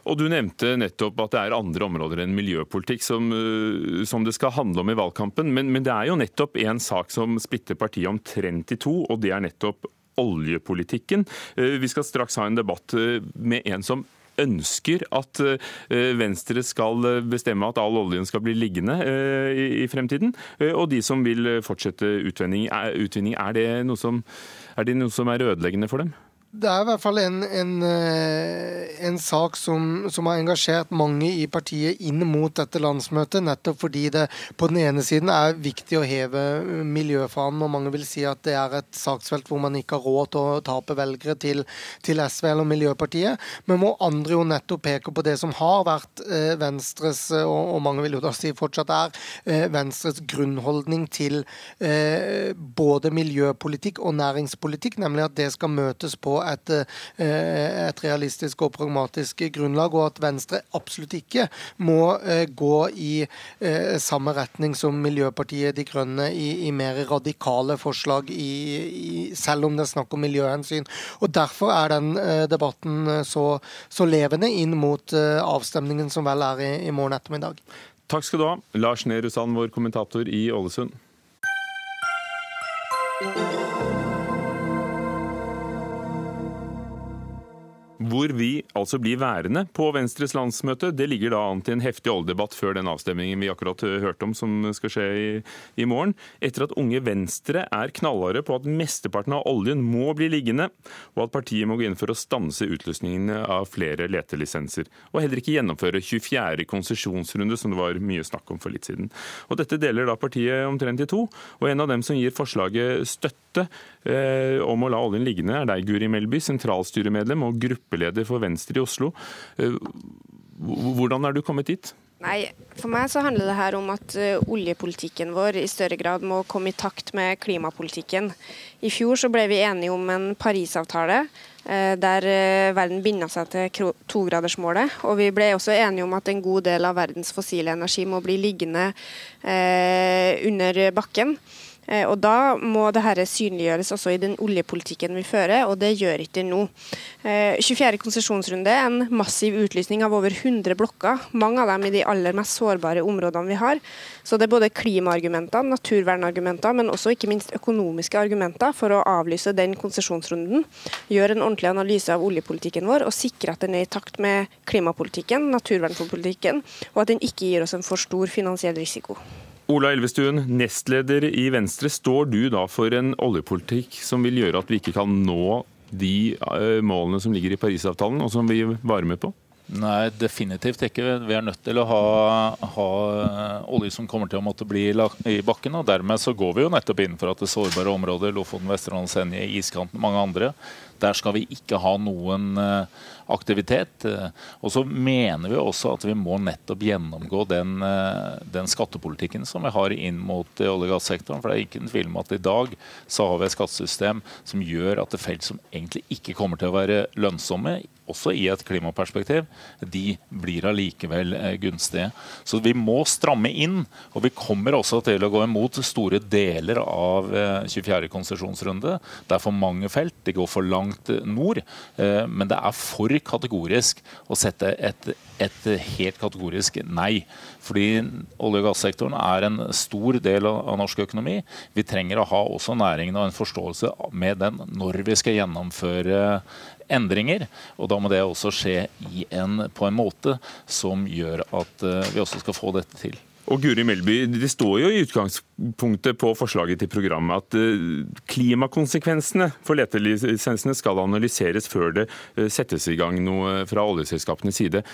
Og Du nevnte nettopp at det er andre områder enn miljøpolitikk som, eh, som det skal handle om i valgkampen. Men, men det er jo nettopp en sak som splitter partiet omtrent i to, og det er nettopp oljepolitikken. Eh, vi skal straks ha en debatt med en som ønsker at Venstre skal bestemme at all oljen skal bli liggende i fremtiden, og de som vil fortsette utvinning. Er det noe som er, noe som er ødeleggende for dem? Det er i hvert fall en, en, eh, en sak som, som, har engasjert mange i partiet inn mot dette landsmøtet, nettopp fordi det på den ene siden er viktig å heve miljøfanen, og mange vil si at det er et saksfelt hvor man ikke har råd til å tape velgere til, til SV eller Miljøpartiet, men hvor andre jo nettopp peker på det som har vært eh, Venstres, og, og, mange vil jo da si fortsatt er, eh, Venstres grunnholdning til eh, både miljøpolitikk og næringspolitikk, nemlig at det skal møtes på et, eh, et, realistisk og pragmatisk grunnlag, og at Venstre absolutt ikke må eh, gå i eh, samme retning som Miljøpartiet De Grønne i, i mer radikale forslag, i, i, selv om det er snakk om miljøhensyn. Og Derfor er den debatten så, så levende inn mot avstemningen som vel er i, i morgen ettermiddag. Takk skal du ha, Lars Nehru Sand, vår kommentator i Ålesund. Hvor vi altså blir værende på Venstres landsmøte. Det ligger da an til en heftig oljedebatt før den avstemningen vi akkurat hørte om, som skal skje i, i morgen. Etter at Unge Venstre er knallharde på at mesteparten av oljen må bli liggende, og at partiet må gå inn for å stanse utlysningene av flere letelisenser. Og heller ikke gjennomføre 24. konsesjonsrunde, som det var mye snakk om for litt siden. Og Dette deler da partiet omtrent i to, og en av dem som gir forslaget støtte eh, om å la oljen liggende, er deg, Guri Melby, sentralstyremedlem og gruppeleder for Venstre i Oslo. Eh, hvordan er du kommet dit? Nei, For meg så handler det her om at uh, oljepolitikken vår i større grad må komme i takt med klimapolitikken. I fjor så ble vi enige om en Parisavtale der verden binda seg til togradersmålet. Og vi ble også enige om at en god del av verdens fossile energi må bli liggende under bakken. Eh, og Da må dette synliggjøres også i den oljepolitikken vi fører, og det gjør ikke nå. 24. Eh, konsesjonsrunde er en massiv utlysning av over 100 blokker, mange av dem i de aller mest sårbare områdene vi har. Så det er både klimaargumenter, naturvernargumenter, men også ikke minst økonomiske argumenter for å avlyse den konsesjonsrunden. Gjøre en ordentlig analyse av oljepolitikken vår og sikre at den er i takt med klimapolitikken, naturvernpolitikken, og at den ikke gir oss en for stor finansiell risiko. Ola Elvestuen, nestleder i Venstre. Står du da for en oljepolitikk som vil gjøre at vi ikke kan nå de eh, målene som ligger i Parisavtalen, og som vi varer med på? Nei, definitivt ikke. Vi er nødt til å ha, ha, olje som kommer til å måtte bli i bakken. og Dermed så går vi jo nettopp inn for at det sårbare området, Lofoten, Vesterålen, Senje, iskanten, mange andre, der skal vi ikke ha noen uh, aktivitet. Eh, og så mener vi også at vi må nettopp gjennomgå den, uh, den skattepolitikken som vi har inn mot olje- og gassektoren. For det er ikke en tvil om at i dag så har vi et skattesystem som gjør at det felt som egentlig ikke kommer til å være lønnsomme, også i et klimaperspektiv, de blir allikevel gunstige. Så vi må stramme inn, og vi kommer også til å gå imot store deler av 24. konsesjonsrunde. Det er for mange felt, de går for langt nord. Eh, men det er for kategorisk å sette et, et helt kategorisk nei. Fordi olje- og gassektoren er en stor del av norsk økonomi. Vi trenger å ha også næringen og en forståelse med den når vi skal gjennomføre endringer. Og da må det også skje en, på en måte som gjør at eh, vi også skal få dette til. Og Guri Melby, Det står jo i utgangspunktet på forslaget til programmet at eh, klimakonsekvensene for letelisensene skal analyseres før det eh, settes i gang noe fra oljeselskapenes side.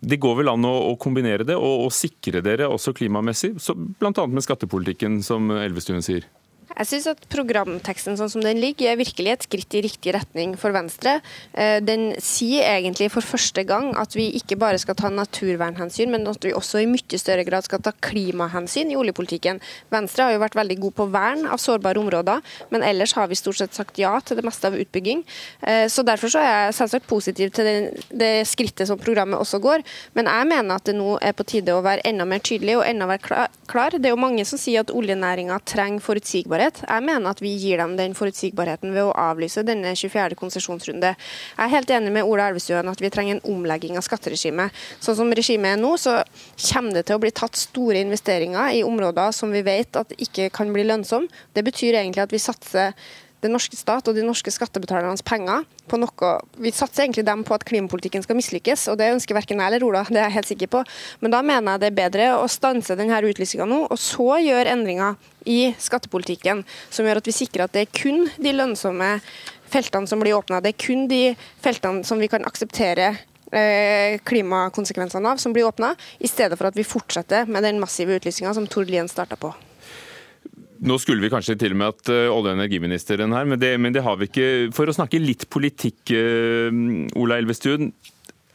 Det går vel an å, kombinere det og, sikre dere også klimamessig, bl.a. med skattepolitikken, som Elvestuen sier? Jeg syns at programteksten sånn som den ligger, er virkelig et skritt i riktig retning for Venstre. Eh, den sier egentlig for første gang at vi ikke bare skal ta naturvernhensyn, men at vi også i mye større grad skal ta klimahensyn i oljepolitikken. Venstre har jo vært veldig god på vern av sårbare områder, men ellers har vi stort sett sagt ja til det meste av utbygging. Eh, så Derfor så er jeg selvsagt positiv til det, skrittet som programmet også går. Men jeg mener at det nå er på tide å være enda mer tydelig og enda mer klar. Det er jo mange som sier at oljenæringa trenger forutsigbarhet forutsigbarhet. Jeg mener at vi gir dem den forutsigbarheten ved å avlyse denne 24. konsesjonsrunde. Jeg er helt enig med Ola Elvestuen at vi trenger en omlegging av skatteregimet. Sånn som regimet er nå, så kommer det til å bli tatt store investeringer i områder som vi vet at ikke kan bli lønnsomme. Det betyr egentlig at vi satser den norske stat og de norske skattebetalernes penger på noe Vi satser egentlig dem på at klimapolitikken skal mislykkes, og det ønsker verken jeg eller Ola, det er jeg helt sikker på. Men da mener jeg det er bedre å stanse denne utlysinga nå, og så gjøre endringer i skattepolitikken som gjør at vi sikrer at det er kun de lønnsomme feltene som blir åpna. Det er kun de feltene som vi kan akseptere eh, klimakonsekvensene av, som blir åpna, i stedet for at vi fortsetter med den massive utlysinga som Tord Lien starta på. Nå skulle vi kanskje til og med hatt uh, olje- og energiministeren her, men det, men det, har vi ikke. For å snakke litt politikk, uh, Ola Elvestuen.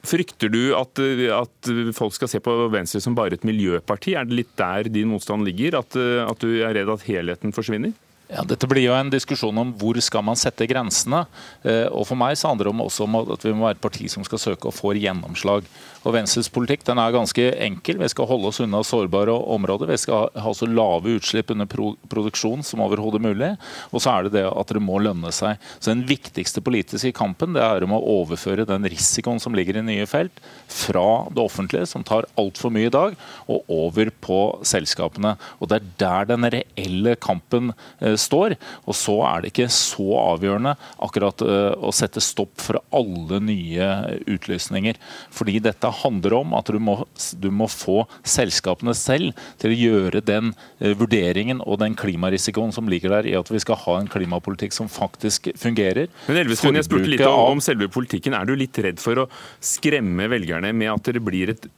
Frykter du at, at, folk skal se på Venstre som bare et miljøparti? Er det litt der din motstand ligger? At, at du er redd at helheten forsvinner? Ja, dette blir jo en diskusjon om hvor skal man sette grensene. Eh, og For meg så handler det også om at vi må være et parti som skal søke å få gjennomslag. Og Venstres politikk den er ganske enkel. Vi skal holde oss unna sårbare områder. Vi skal ha så lave utslipp under produksjon som overhodet mulig. Og så er det det at det må lønne seg. Så Den viktigste politiske kampen det er om å overføre den risikoen som ligger i nye felt, fra det offentlige, som tar altfor mye i dag, og over på selskapene. Og Det er der den reelle kampen eh, står. Og så er det ikke så avgjørende akkurat eh, å sette stopp for alle nye utlysninger. Fordi dette handler om at du må, du må få selskapene selv til å gjøre den eh, vurderingen og den klimarisikoen som ligger der i at vi skal ha en klimapolitikk som faktisk fungerer. Men Elvestuen, jeg spurte litt om, om selve politikken. Er du litt redd for å skremme velgerne med at det blir et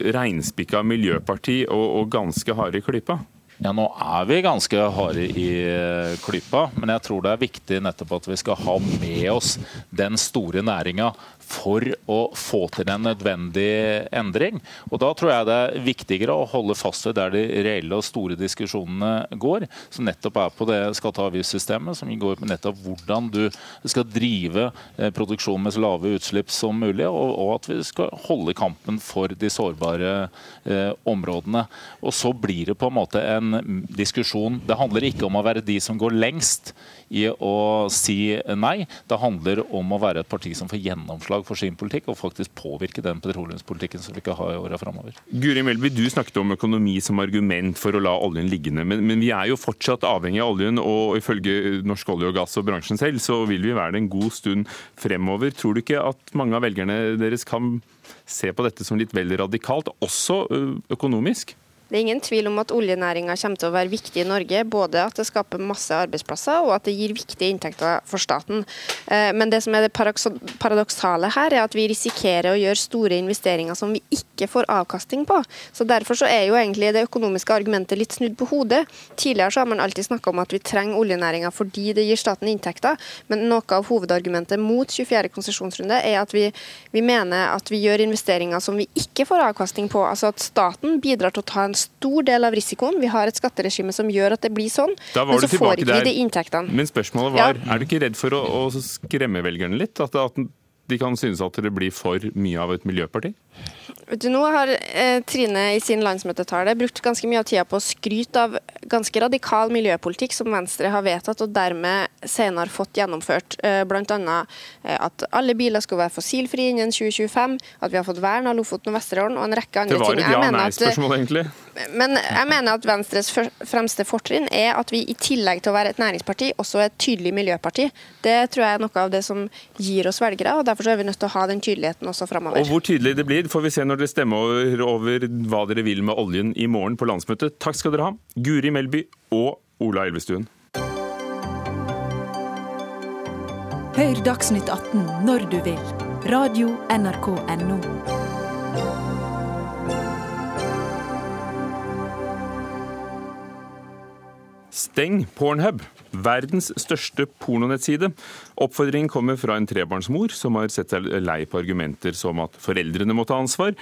reinspikka miljøparti og, og ganske harde i klypa? Ja, Nå er vi ganske harde i eh, klypa, men jeg tror det er viktig nettopp at vi skal ha med oss den store næringa for å få til en nødvendig endring. Og Da tror jeg det er viktigere å holde fast ved der de reelle og store diskusjonene går, som nettopp er på det skatte- og avgiftssystemet, som går på nettopp hvordan du skal drive eh, produksjon med så lave utslipp som mulig, og, at vi skal holde kampen for de sårbare eh, områdene. Og Så blir det på en måte en diskusjon. Det handler ikke om å være de som går lengst i å si nei. Det handler om å være et parti som får gjennomslag for sin politikk, og faktisk påvirke den petroleumspolitikken som vi ikke har i åra framover. Guri Melby, du snakket om økonomi som argument for å la oljen liggende. Men, men, vi er jo fortsatt avhengig av oljen, og ifølge Norsk olje og gass og bransjen selv, så vil vi være det en god stund fremover. Tror du ikke at mange av velgerne deres kan se på dette som litt vel radikalt, også økonomisk? Det er ingen tvil om at oljenæringa kommer til å være viktig i Norge. Både at det skaper masse arbeidsplasser og at det gir viktige inntekter for staten. Eh, men det som er det paradoksale her, er at vi risikerer å gjøre store investeringer som vi ikke får avkastning på. Så Derfor så er jo egentlig det økonomiske argumentet litt snudd på hodet. Tidligere så har man alltid snakka om at vi trenger oljenæringa fordi det gir staten inntekter, men noe av hovedargumentet mot 24. konsesjonsrunde er at vi, vi mener at vi gjør investeringer som vi ikke får avkastning på. Altså at staten bidrar til å ta en stor del av risikoen. Vi har et skatteregime som gjør at det blir sånn, men så får ikke vi de inntektene. Men spørsmålet var, ja. er du ikke redd for å, å skremme velgerne litt? At, at de kan synes at det blir for mye av et miljøparti? Du, nå har eh, Trine i sin landsmøtetale brukt ganske mye av tida på å skryte av ganske radikal miljøpolitikk som Venstre har vedtatt og dermed senere fått gjennomført. Eh, Bl.a. Eh, at alle biler skal være fossilfrie innen 2025, at vi har fått vern av Lofoten og Vesterålen og en rekke andre ting. Det var et ja-nei-spørsmål, egentlig. Men jeg mener at Venstres fremste fortrinn er at vi i tillegg til å være et næringsparti, også er et tydelig miljøparti. Det tror jeg er noe av det som gir oss velgere, og derfor er vi nødt til å ha den tydeligheten også framover. Og hvor tydelig det blir, får vi se når dere stemmer over, over hva dere vil med oljen i morgen på landsmøtet. Takk skal dere ha, Guri Melby og Ola Elvestuen. Hør Dagsnytt 18 når du vil. Radio NRK Radio.nrk.no. Steng Pornhub verdens største pornonettside. Oppfordringen kommer fra en trebarnsmor som har sett seg lei på argumenter som at foreldrene må ta ansvar,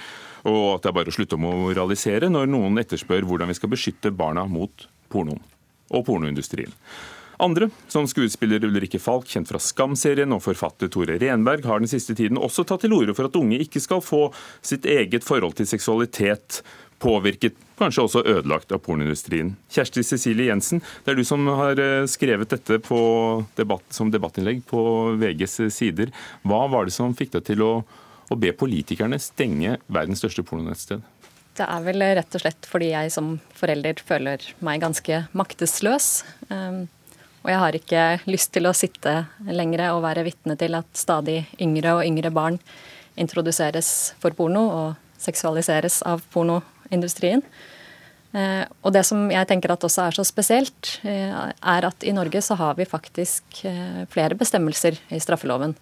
og at det er bare å slutte å moralisere når noen etterspør hvordan vi skal beskytte barna mot pornoen og pornoindustrien. Andre, som skuespiller Ulrikke Falk, kjent fra Skam-serien, og forfatter Tore Renberg, har den siste tiden også tatt til orde for at unge ikke skal få sitt eget forhold til seksualitet påvirket, kanskje også ødelagt av pornoindustrien. Kjersti Cecilie Jensen, det er du som har eh, skrevet dette debatt, som debattinnlegg på VGs sider. Hva var det som fikk deg til å, å be politikerne stenge verdens største pornonettsted? Det er vel rett og slett fordi jeg som forelder føler meg ganske maktesløs. Um, og jeg har ikke lyst til å sitte lenger og være vitne til at stadig yngre og yngre barn introduseres for porno og seksualiseres av porno industrien. Eh, og det som jeg tenker at også er så spesielt, eh, er at i Norge så har vi faktisk eh, flere bestemmelser i straffeloven.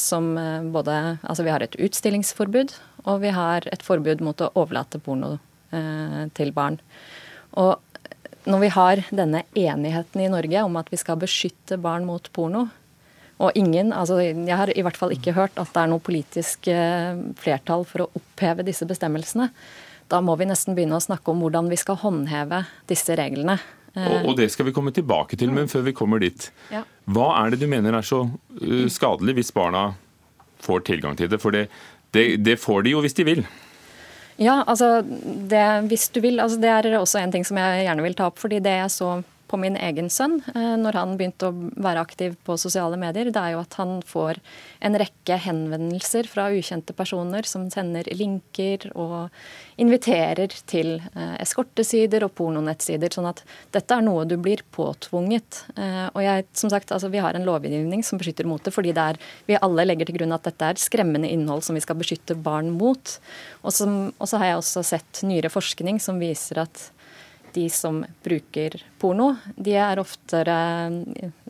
Som både Altså vi har et utstillingsforbud, og vi har et forbud mot å overlate porno til barn. Og når vi har denne enigheten i Norge om at vi skal beskytte barn mot porno, og ingen, altså jeg har i hvert fall ikke hørt at det er noe politisk flertall for å oppheve disse bestemmelsene, da må vi nesten begynne å snakke om hvordan vi skal håndheve disse reglene. Og, og det skal vi komme tilbake til, men før vi kommer dit. Hva er det du mener er så uh, skadelig hvis barna får tilgang til det? For det, det, det får de jo hvis de vil. Ja, altså det, hvis du vil. Altså, det er også en ting som jeg gjerne vil ta opp. fordi det jeg så på min egen sønn eh, når han begynte å være aktiv på sosiale medier, det er jo at han får en rekke henvendelser fra ukjente personer som sender linker og inviterer til eh, eskortesider og pornonettsider. Sånn at dette er noe du blir påtvunget. Eh, og jeg, som sagt, altså, vi har en lovgivning som beskytter mot det, fordi det er, vi alle legger til grunn at dette er skremmende innhold som vi skal beskytte barn mot. Og så har jeg også sett nyere forskning som viser at de som bruker porno, de er oftere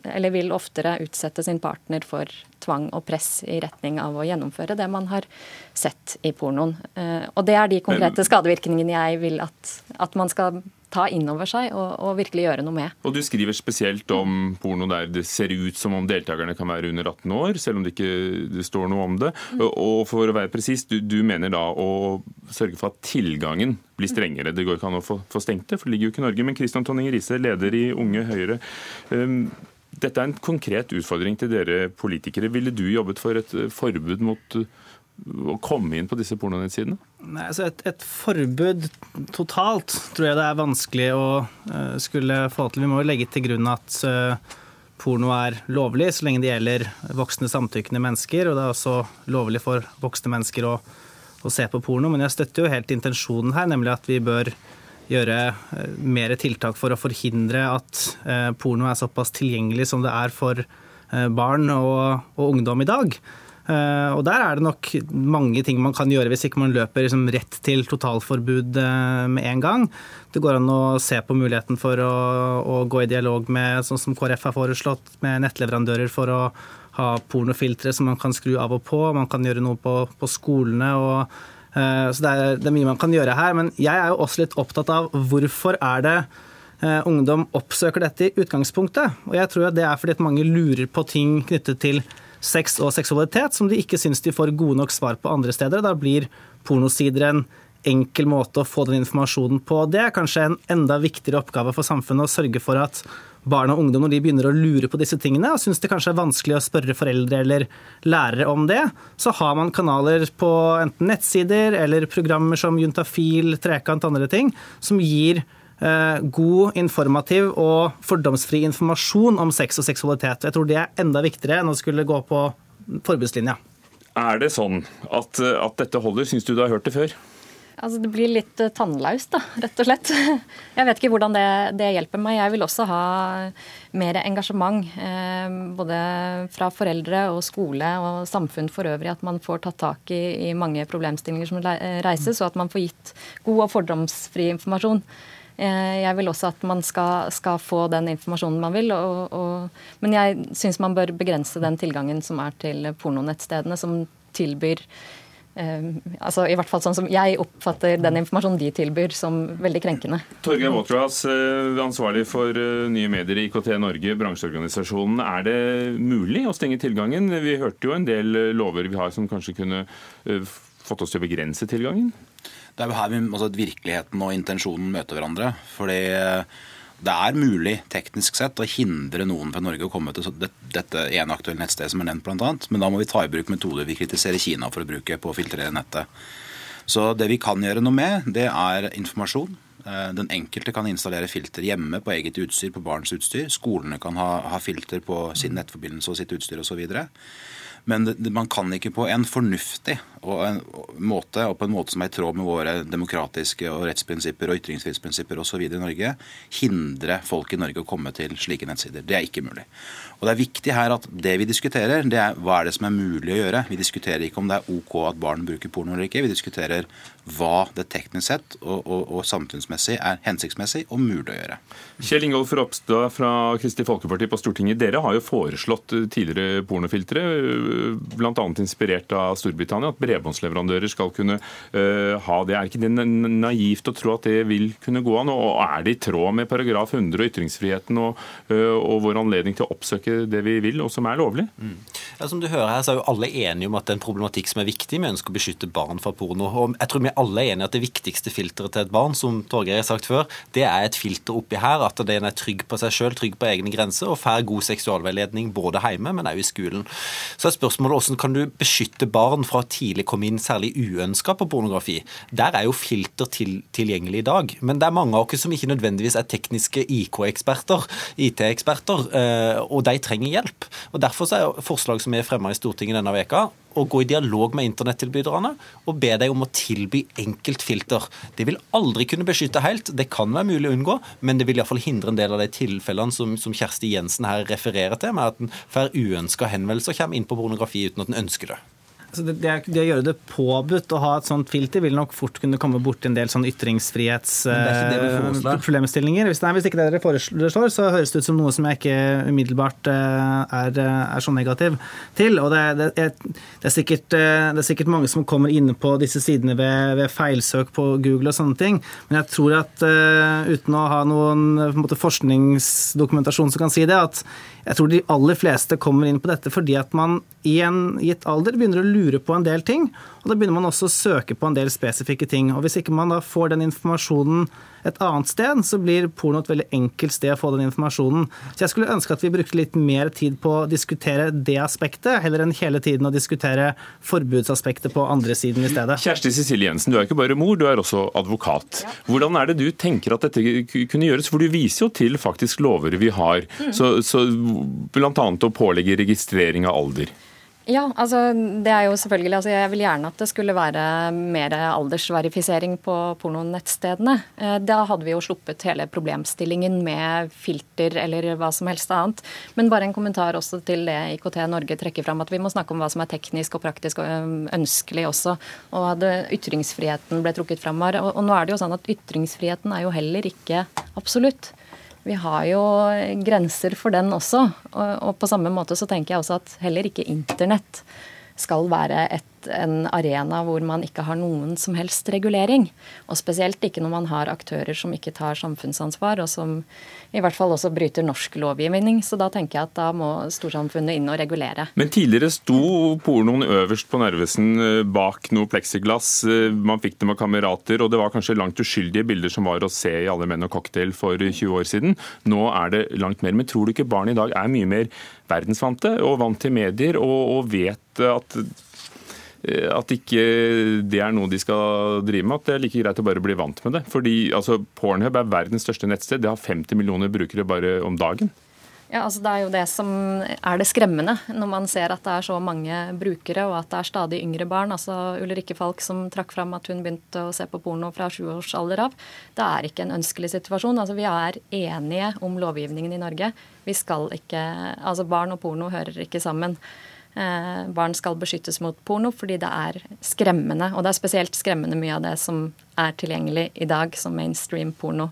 eller vil oftere utsette sin partner for tvang og press i retning av å gjennomføre det man har sett i pornoen. Eh, og det er de konkrete skadevirkningene jeg vil at, at man skal ta inn over seg og, og, virkelig gjøre noe med. Og Du skriver spesielt om porno der det ser ut som om deltakerne kan være under 18 år, selv om det ikke det står noe om det. Og for å være presis, du, du, mener da å sørge for at tilgangen blir strengere. Det går ikke an å få, få stengt det, for det ligger jo ikke i Norge. Men Kristian Tonning Riise, leder i Unge Høyre. Um, dette er en konkret utfordring til dere politikere. Ville du jobbet for et forbud mot å komme inn på disse pornonettsidene? Altså et, et, forbud totalt tror jeg det er vanskelig å uh, skulle få til. Vi må jo legge til grunn at uh, porno er lovlig så lenge det gjelder voksne samtykkende mennesker. Og det er også lovlig for voksne mennesker å, å se på porno. Men jeg støtter jo helt intensjonen her, nemlig at vi bør gjøre uh, mer tiltak for å forhindre at porno er såpass tilgjengelig som det er for barn og, og ungdom i dag. Uh, og der er det nok mange ting man kan gjøre hvis ikke man løper liksom rett til totalforbud uh, med en gang. Det går an å se på muligheten for å, å, gå i dialog med, sånn som KrF har foreslått, med nettleverandører for å ha pornofiltre som man kan skru av og på. Man kan gjøre noe på, på skolene. Og, uh, så det er, det er, mye man kan gjøre her. Men jeg er jo også litt opptatt av hvorfor er det ungdom oppsøker dette i utgangspunktet. Og jeg tror det er fordi at mange lurer på ting knyttet til sex og seksualitet som de ikke syns de får gode nok svar på andre steder. Da blir pornosider en enkel måte å få den informasjonen på. Det er kanskje en enda viktigere oppgave for samfunnet å sørge for at barn og ungdom, når de begynner å lure på disse tingene og syns det kanskje er vanskelig å spørre foreldre eller lærere om det, så har man kanaler på enten nettsider eller programmer som Juntafil, Trekant og andre ting, som gir god, informativ og fordomsfri informasjon om sex og seksualitet. Jeg tror det er enda viktigere enn å skulle gå på forbudslinja. Er det sånn at, at dette holder? Syns du du har hørt det før? Altså, det blir litt uh, tannlaust, da, rett og slett. <laughs> Jeg vet ikke hvordan det, det, hjelper meg. Jeg vil også ha mer engasjement. Eh, både fra foreldre og skole og samfunn for øvrig. At man får tatt tak i, i mange problemstillinger som reises, og at man får gitt god og fordomsfri informasjon. Eh, jeg vil også at man skal, skal få den informasjonen man vil. Og, og, men jeg syns man bør begrense den tilgangen som er til pornonettstedene, som tilbyr eh, altså i hvert fall sånn som Jeg oppfatter den informasjonen de tilbyr som veldig krenkende. Torgeir Waterhouse, eh, ansvarlig for nye medier i IKT Norge, bransjeorganisasjonen. Er det mulig å stenge tilgangen? Vi hørte jo en del lover vi har som kanskje kunne fått oss til å begrense tilgangen? Det er jo her vi, altså, virkeligheten og intensjonen møter hverandre. fordi det er mulig teknisk sett å hindre noen fra Norge å komme til dette ene aktuelle nettstedet som er nevnt annet. Men da må vi ta i bruk metoder vi kritiserer Kina for å bruke på å filtrere nettet. Så det vi kan gjøre noe med, det er informasjon. Eh, den enkelte kan installere filter hjemme på eget utstyr, på barns utstyr. Skolene kan ha, ha filter på sin nettforbindelse og sitt utstyr osv. Men man kan ikke på en fornuftig og en måte, og på en måte som er i tråd med våre demokratiske og rettsprinsipper og ytringsfrihetsprinsipper osv. i Norge, hindre folk i Norge å komme til slike nettsider. Det er ikke mulig. Og Det er viktig her at det vi diskuterer, det er hva er det som er mulig å gjøre. Vi diskuterer ikke om det er OK at barn bruker porno eller ikke. Vi diskuterer hva det teknisk sett og, og, og samfunnsmessig er hensiktsmessig og mulig å gjøre. Kjell Ingolf Ropstad fra Kristelig Folkeparti på Stortinget. Dere har jo foreslått tidligere pornofiltre, bl.a. inspirert av Storbritannia, at bredbåndsleverandører skal kunne uh, ha det. Er ikke det naivt å tro at det vil kunne gå an? Og er det i tråd med paragraf 100 og ytringsfriheten og, uh, og vår anledning til å oppsøke det vi vil, og som er lovlig? Mm. Ja, som du hører her, så er jo alle enige om at det er en problematikk som er viktig. Vi ønsker å beskytte barn fra porno. Og jeg tror vi alle er enige at det viktigste filteret til et barn, som Torgeir har sagt før, det er et filter oppi her. At den er trygg på seg sjøl, trygg på egne grenser, og får god seksualveiledning både hjemme, men også i skolen. Så er spørsmålet hvordan kan du beskytte barn fra å tidlig komme inn særlig uønska på pornografi. Der er jo filter til, tilgjengelig i dag. Men det er mange av oss som ikke nødvendigvis er tekniske IK-eksperter, IT-eksperter, eh, og de trenger hjelp. Og Derfor er forslag som er fremma i Stortinget denne veka, å gå i dialog med internettilbyderne og be dem om å tilby enkeltfilter. Det vil aldri kunne beskytte helt, det kan være mulig å unngå, men det vil iallfall hindre en del av de tilfellene som, som Kjersti Jensen her refererer til, med at en får uønska henvendelser og kommer inn på pornografi uten at en ønsker det. Det, det, det, å gjøre det påbudt å ha et sånt filter, vil nok fort kunne komme borti en del sånn ytringsfrihetsproblemstillinger. Hvis, hvis ikke det dere foreslår, så høres det ut som noe som jeg ikke umiddelbart eh, er, er så negativ til. Og det, det, er, er sikkert, eh, det, er, sikkert, mange som kommer inne på disse sidene ved, ved feilsøk på Google og sånne ting. Men jeg tror at uten å ha noen måte, forskningsdokumentasjon som kan si det, at jeg tror de aller fleste kommer inn på dette fordi at man i en gitt alder begynner å lure på en del ting. Og da begynner man også å søke på en del spesifikke ting. Og hvis ikke man da får den informasjonen et annet sted, så blir porno et veldig enkelt sted å få den informasjonen. Så jeg skulle ønske at vi brukte litt mer tid på å diskutere det aspektet, heller enn hele tiden å diskutere forbudsaspektet på andre siden i stedet. Kjersti Cecilie Jensen, du er ikke bare mor, du er også advokat. Hvordan er det du tenker at dette kunne gjøres? For du viser jo til faktisk lover vi har, mm. så, så bl.a. å pålegge registrering av alder. Ja, altså det er jo selvfølgelig altså Jeg vil gjerne at det skulle være mer aldersverifisering på pornonettstedene. Eh, da hadde vi jo sluppet hele problemstillingen med filter eller hva som helst annet. Men bare en kommentar også til det IKT Norge trekker fram, at vi må snakke om hva som er teknisk og praktisk og ønskelig også. Og at ytringsfriheten ble trukket fram her. Og nå er det jo sånn at ytringsfriheten er jo heller ikke absolutt vi har jo grenser for den også. Og, og, på samme måte så tenker jeg også at heller ikke internett skal være et en arena hvor man ikke har noen som helst regulering. Og spesielt ikke når man har aktører som ikke tar samfunnsansvar, og som i hvert fall også bryter norsk lovgivning. Så da tenker jeg at da må storsamfunnet inn og regulere. Men tidligere sto pornoen øverst på Narvesen eh, bak noe pleksiglass. Eh, man fikk det med kamerater, og det var kanskje langt uskyldige bilder som var å se i Alle menn og cocktail for 20 år siden. Nå er det langt mer. Men tror du ikke barn i dag er mye mer verdensvante og vant til medier og, og vet at at ikke det er noe de skal drive med. At det er like greit å bare bli vant med det. Fordi altså, Pornhub er verdens største nettsted. Det har 50 millioner brukere bare om dagen. Ja, altså Det er jo det som er det skremmende, når man ser at det er så mange brukere, og at det er stadig yngre barn. Altså Ulrikke Falk som trakk fram at hun begynte å se på porno fra sjuårsalder av. Det er ikke en ønskelig situasjon. Altså Vi er enige om lovgivningen i Norge. Vi skal ikke, altså Barn og porno hører ikke sammen. Eh, barn skal beskyttes mot porno fordi det er skremmende. Og det er spesielt skremmende mye av det som er tilgjengelig i dag som mainstream porno.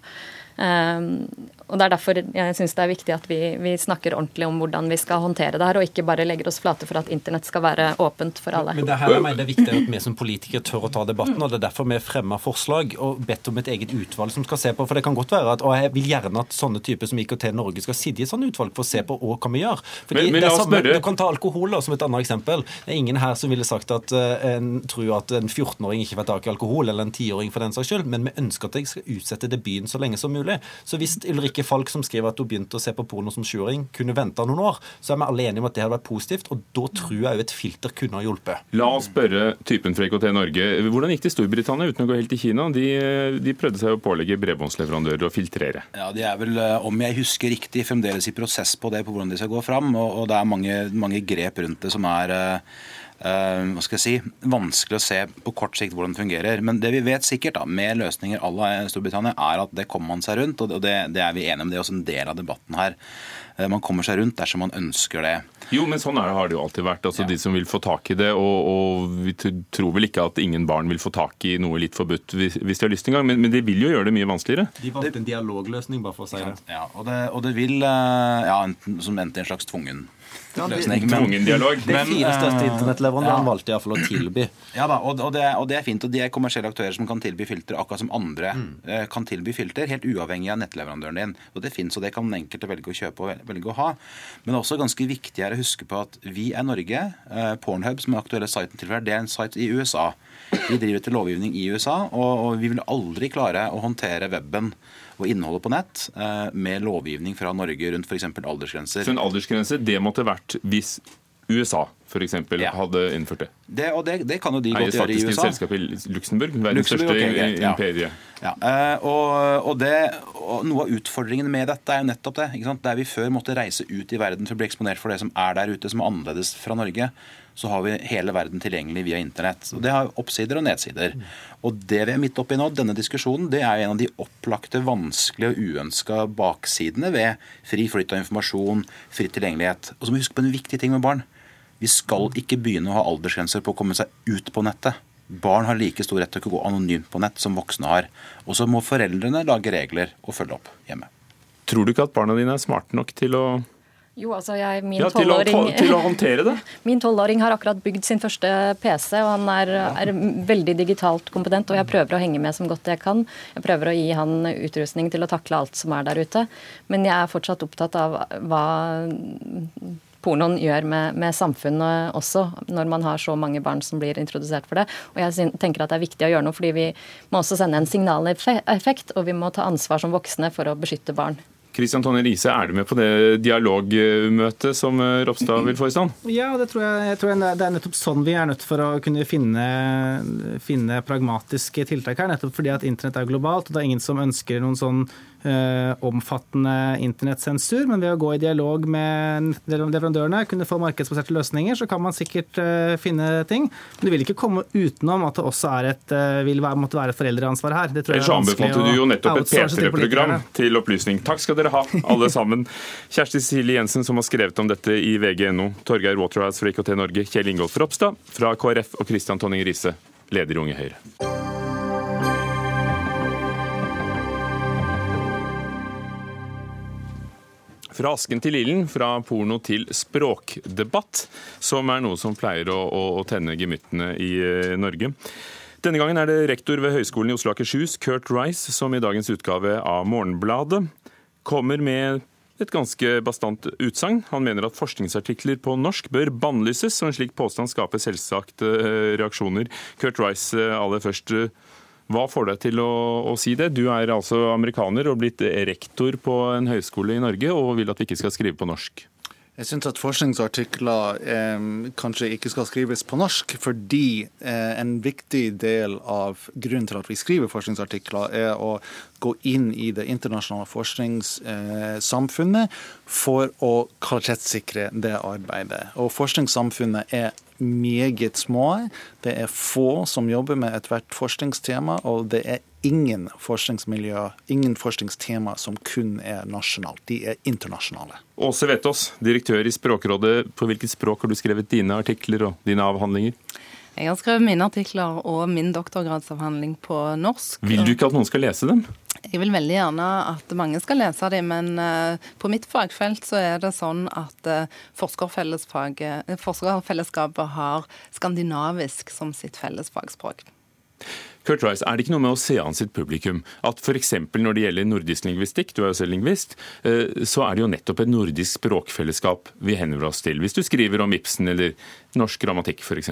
Um, og Det er derfor jeg syns det er viktig at vi, vi, snakker ordentlig om hvordan vi skal håndtere det her, og ikke bare legger oss flate for at internett skal være åpent for alle. Men det her jeg mener det er viktig at vi som politikere tør å ta debatten, og det er derfor vi fremmer forslag og bedt om et eget utvalg som skal se på. For det kan godt være at, og jeg vil gjerne at sånne typer som IKT Norge skal sitte i et sånt utvalg for å se på hva kan vi gjøre. Fordi men, men det er samme, Du kan ta alkohol da, som et annet eksempel. Det er ingen her som ville sagt at uh, en tror at en 14-åring ikke får tak i alkohol, eller en 10-åring for den saks skyld, men vi ønsker at de skal utsette debuten så lenge som mulig. Så hvis Ulrikke Falk, som skriver at hun begynte å se på porno som sjuåring, kunne vente noen år, så er vi alle enige om at det hadde vært positivt, og da tror jeg òg et filter kunne ha hjulpet. La oss spørre typen fra IKT Norge. Hvordan gikk det i Storbritannia uten å gå helt til Kina? De, de prøvde seg å pålegge bredbåndsleverandører å filtrere. Ja, De er vel, eh, om jeg husker riktig, fremdeles i prosess på det, på hvordan de skal gå fram. Og, og det er mange, mange grep rundt det som er Uh, hva skal jeg si, vanskelig å se på kort sikt hvordan det fungerer. Men det vi vet sikkert da, med løsninger à la Storbritannia, er at det kommer man seg rundt. og det, det er vi enige om. Det er også en del av debatten her. Uh, man kommer seg rundt dersom man ønsker det. Jo, men sånn er det, har det jo alltid vært. Altså ja. De som vil få tak i det. Og, og, vi tror vel ikke at ingen barn vil få tak i noe litt forbudt hvis, hvis de har lyst en gang. Men, men det vil jo gjøre det mye vanskeligere. De valgte en dialogløsning, bare for å si det. Ja, og det, og det vil uh, ja, som endte en slags tvungen. Tvungen dialog. De fire største internettleverandørene ja. valgte iallfall å tilby. <clears throat> Ja da, og, og, det, og, det, er fint. Og de er kommersielle aktører som kan tilby filter akkurat som andre mm. uh, kan tilby filter, helt uavhengig av nettleverandøren din. Og Det fins, og det kan den enkelte velge å kjøpe og velge å ha. Men det er også ganske viktig er å huske på at vi er Norge. Uh, Pornhub, som er aktuelle siten til det er en site i USA. Vi driver etter lovgivning i USA, og, og vi vil aldri klare å håndtere weben og innholdet på nett eh, med lovgivning fra Norge rundt f.eks. aldersgrenser. Så en aldersgrense det måtte vært hvis USA f.eks. Ja. hadde innført det? det og det, det, kan jo de godt gjøre i USA. Er selskap i Luxembourg, verdens største okay, ja. imperie. Ja. Uh, og, og, det, og, Noe av utfordringen med dette er jo nettopp det. Der vi før måtte reise ut i verden for å bli eksponert for det som er der ute, som er annerledes fra Norge, så har vi hele verden tilgjengelig via internett. Og Det har oppsider og nedsider. Og Det vi er midt oppi nå, denne diskusjonen, det er en av de opplagte, vanskelige og uønska baksidene ved fri flyt av informasjon, fri tilgjengelighet. Og så må vi huske på en viktig ting med barn. Vi skal ikke begynne å ha aldersgrenser på å komme seg ut på nettet. Barn har like stor rett til å gå anonymt på nett som voksne har. Og så må foreldrene lage regler og følge opp hjemme. Tror du ikke at barna dine er smarte nok til å jo, altså jeg, min ja, til, å, til å håndtere det? <laughs> Min tolvåring har akkurat bygd sin første PC, og han er, er, veldig digitalt kompetent. Og jeg prøver å henge med som godt jeg kan. Jeg prøver å gi han utrustning til å takle alt som er der ute. Men jeg er fortsatt opptatt av hva pornoen gjør med, med, samfunnet også, når man har så mange barn som blir introdusert for det. Og jeg tenker at det er viktig å gjøre noe, fordi vi må også sende en signaleffekt, og vi må ta ansvar som voksne for å beskytte barn. Kristian Tonje Riise, er du med på det dialogmøtet som eh, Ropstad vil få i stand? Ja, det tror jeg, jeg tror det er nettopp sånn vi er nødt for å kunne finne, finne pragmatiske tiltak her. Nettopp fordi at internett er globalt, og det er ingen som ønsker noen sånn omfattende internettsensur, men ved å gå i dialog med leverandørene, kunne få markedsbaserte løsninger, så kan man sikkert eh, finne ting. Men du vil ikke komme utenom at det også et, eh, vil være, måtte være et foreldreansvar her. Ellers anbefalte du jo nettopp et P3-program til opplysning. Takk skal dere ha, alle sammen. Kjersti Cecilie Jensen som har skrevet om dette i vg.no, Torgeir Waterhouse fra IKT Norge, Kjell Ingolf Ropstad fra KrF og Christian Tonning Riise, leder i Unge Høyre. Fra asken til ilden, fra porno til språkdebatt, som er noe som pleier å, å, å tenne gemyttene i uh, Norge. Denne gangen er det rektor ved Høgskolen i Oslo og Akershus, Kurt Rice, som i dagens utgave av Morgenbladet kommer med et ganske bastant utsagn. Han mener at forskningsartikler på norsk bør bannlyses, og en slik påstand skaper selvsagt eh, reaksjoner. Kurt Rice, eh, aller først. Hva får deg til å, å, si det? Du er altså amerikaner og blitt rektor på en høyskole i Norge og vil at vi ikke skal skrive på norsk. Jeg syns at forskningsartikler eh, kanskje ikke skal skrives på norsk, fordi eh, en viktig del av grunnen til at vi skriver forskningsartikler, er å gå inn i det internasjonale forskningssamfunnet eh, for å kvalitetssikre det arbeidet. Og forskningssamfunnet er meget små. Det er få som jobber med ethvert forskningstema, og det er ingen forskningsmiljø, ingen forskningstema som kun er nasjonalt. De er internasjonale. Åse Vetås, direktør i Språkrådet. På hvilket språk har du skrevet dine artikler og dine avhandlinger? Jeg har skrevet mine artikler og min doktorgradsavhandling på norsk. Vil du ikke at noen skal lese dem? Jeg vil veldig gjerne at mange skal lese dem, men uh, på mitt fagfelt så er det sånn at uh, forskerfellesskapet har skandinavisk som sitt felles fagspråk. Kurt Rice, er det ikke noe med å se an sitt publikum at f.eks. når det gjelder nordisk lingvistikk, du er jo selv lingvist, så er det jo nettopp et nordisk språkfellesskap vi henvender oss til. Hvis du skriver om Ibsen eller norsk grammatikk f.eks.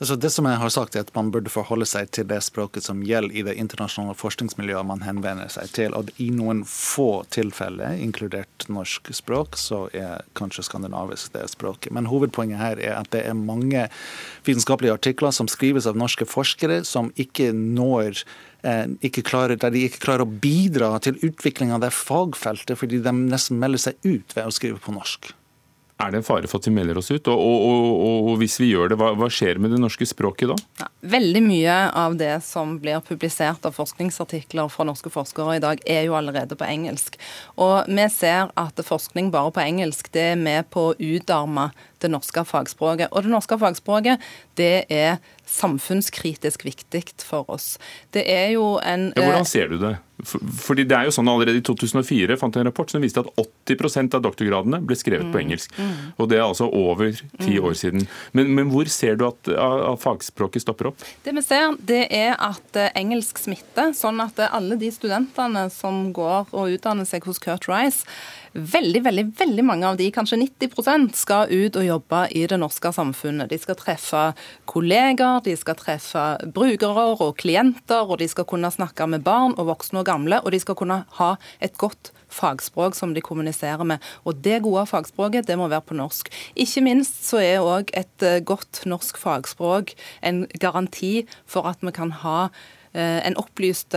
Altså det som jeg har sagt er at Man burde forholde seg til det språket som gjelder i det internasjonale forskningsmiljøet man henvender seg til. og I noen få tilfeller, inkludert norsk språk, så er kanskje skandinavisk det språket. Men hovedpoenget her er at det er mange vitenskapelige artikler som skrives av norske forskere som ikke når eh, ikke klarer, der de ikke klarer å bidra til utvikling av det fagfeltet fordi de nesten melder seg ut ved å skrive på norsk. Er det en fare for at vi melder oss ut? Og, og, og, og hvis vi gjør det, hva, hva, skjer med det norske språket da? Ja, veldig mye av det som blir publisert av forskningsartikler fra norske forskere i dag, er jo allerede på engelsk. Og vi ser at forskning bare på engelsk det er med på å utarme det norske fagspråket. Og det norske fagspråket det er samfunnskritisk viktig for oss. Det er jo en ja, Hvordan ser du det? Fordi det er jo sånn Allerede i 2004 fant jeg en rapport som viste at 80% av doktorgradene ble skrevet mm. på engelsk. Mm. Og Det er altså over ti mm. år siden. Men, men, hvor ser du at, at, fagspråket stopper opp? Det vi ser, det er at eh, engelsk smitter. Sånn at eh, alle de studentene som går og utdanner seg hos Kurt Rice, veldig, veldig, veldig mange av de, kanskje 90% skal ut og jobbe i det norske samfunnet. De skal treffe kolleger, de skal treffe brukere og klienter, og de skal kunne snakke med barn og voksne og gamle, og de skal kunne ha et godt fagspråk som de kommuniserer med. Og det gode fagspråket, det må være på norsk. Ikke minst så er òg et eh, godt norsk fagspråk en garanti for at vi kan ha eh, en opplyst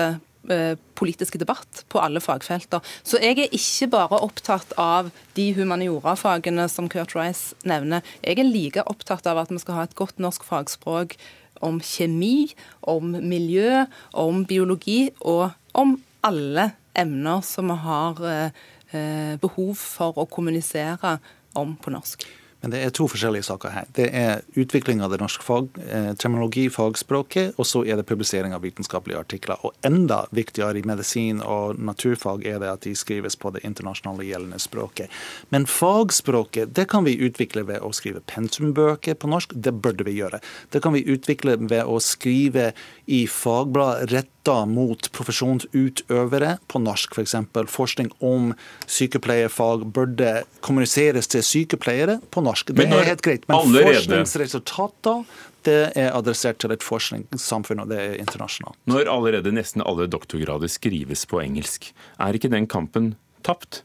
politiske debatt på alle fagfelter. Så jeg er ikke bare opptatt av de humaniorafagene som Kurt Rice nevner. Jeg er like opptatt av at vi skal ha et godt norsk fagspråk om kjemi, om miljø, om biologi og om alle emner som vi har eh, behov for å kommunisere om på norsk. Men det er to forskjellige saker her. Det er utvikling av det norske fag, eh, terminologi, fagspråket, og så er det publisering av vitenskapelige artikler. Og enda viktigere i medisin og naturfag er det at de skrives på det internasjonale gjeldende språket. Men fagspråket det kan vi utvikle ved å skrive pensumbøker på norsk. Det burde vi gjøre. Det kan vi utvikle ved å skrive i fagblad rett retta mot profesjonsutøvere på norsk, f.eks. For forskning om sykepleierfag burde kommuniseres til sykepleiere på norsk. Det er helt greit. Men allerede... forskningsresultater det er adressert til et forskningssamfunn, og det er internasjonalt. Når allerede nesten alle doktorgrader skrives på engelsk, er ikke den kampen tapt?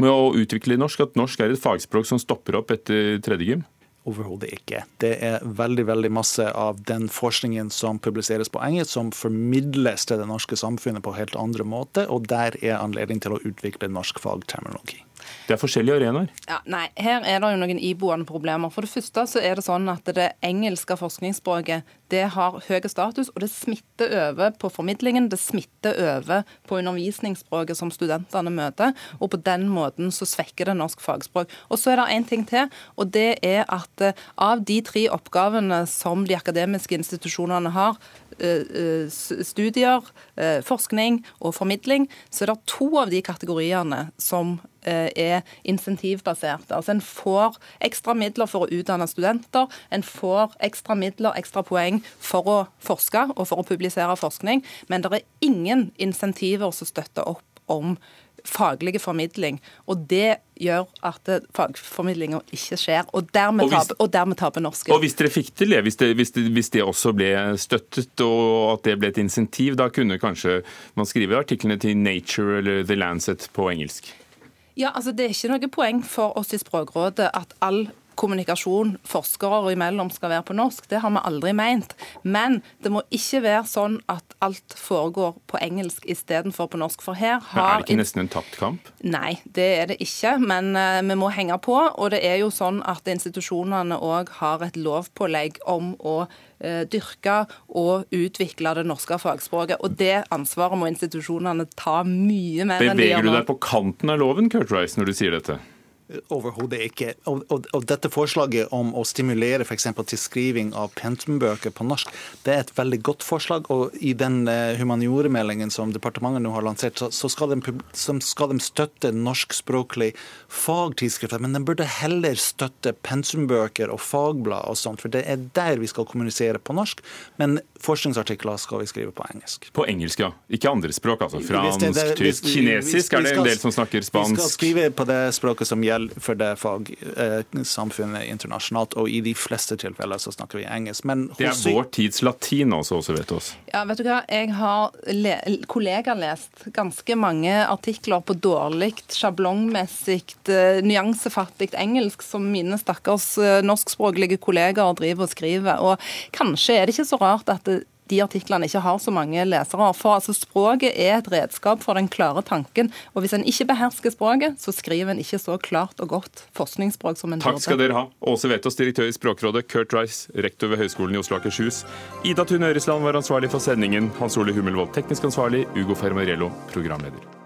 Med å utvikle norsk, at norsk er et fagspråk som stopper opp etter tredje gym? Overhodet ikke. Det er veldig veldig masse av den forskningen som publiseres på engelsk, som formidles til det norske samfunnet på helt andre måter, og der er anledning til å utvikle norsk fagterminologi. Det er forskjellige arenaer. Ja, nei, Her er det jo noen iboende problemer. For det første så er det sånn at det engelske forskningsspråket det har høy status, og det smitter over på formidlingen. Det smitter over på undervisningsspråket som studentene møter. Og på den måten så svekker det norsk fagspråk. Og så er det én ting til, og det er at eh, av de tre oppgavene som de akademiske institusjonene har, studier, forskning og formidling, så er det to av de kategoriene som Eh, er insentivbaserte. Altså En får ekstra midler for å utdanne studenter, en får ekstra midler, ekstra poeng for å forske og for å publisere forskning, men det er ingen insentiver som støtter opp om faglige formidling. Og det gjør at fagformidlinga ikke skjer, og dermed, og hvis, taper, og dermed taper norske. Og hvis dere fikk til det, hvis det, hvis det, hvis det også ble støttet og at det ble et insentiv, da kunne kanskje man skrive artiklene til Nature eller The Lancet på engelsk? Ja, altså Det er ikke noe poeng for oss i Språkrådet at all kommunikasjon forskere imellom skal være på norsk. Det har vi aldri meint. Men det må ikke være sånn at alt foregår på engelsk istedenfor på norsk. For her har men Er det ikke nesten en tapt kamp? Nei, det er det ikke. Men uh, vi må henge på. Og det er jo sånn at institusjonene òg har et lovpålegg om å uh, dyrke og utvikle det norske fagspråket. Og det ansvaret må institusjonene ta mye mer enn de gjør nå. Beveger du deg på kanten av loven, Kurt Rice, når du sier dette? Overhodet ikke. Og, og, og, dette forslaget om å stimulere f.eks. til skriving av pensumbøker på norsk, det er et veldig godt forslag. Og i den uh, humanioremeldingen som departementet nå har lansert, så, så skal, de, så skal, de, støtte norskspråklig fagtidsskrifter. Men de burde heller støtte pensumbøker og fagblad og sånt, for det er der vi skal kommunisere på norsk. Men forskningsartikler skal vi skrive på engelsk. På engelsk, ja. Ikke andre språk, altså. Fransk, tysk, kinesisk er det en del som snakker spansk. Vi skal skrive på det språket som gjelder for det fagsamfunnet eh, internasjonalt, og i de fleste tilfeller så snakker vi engelsk. Men det er vår tids latin også, også vet du oss. Ja, vet du hva. Jeg har le kollegaer lest ganske mange artikler på dårlig, sjablongmessig, uh, nyansefattig engelsk som mine stakkars uh, norskspråklige kollegaer driver og skriver. Og kanskje er det ikke så rart at det de artiklene ikke har så mange lesere. For altså, Språket er et redskap for den klare tanken. Og hvis en ikke behersker språket, så skriver en ikke så klart og godt forskningsspråk som en burde. Takk skal dere ha. Åse Vetås, direktør i Språkrådet, Kurt Rice, rektor ved Høgskolen i Oslo og Akershus. Ida Tune Øresland var ansvarlig for sendingen. Hans Ole Hummelvold, teknisk ansvarlig. Ugo Fermarello, programleder.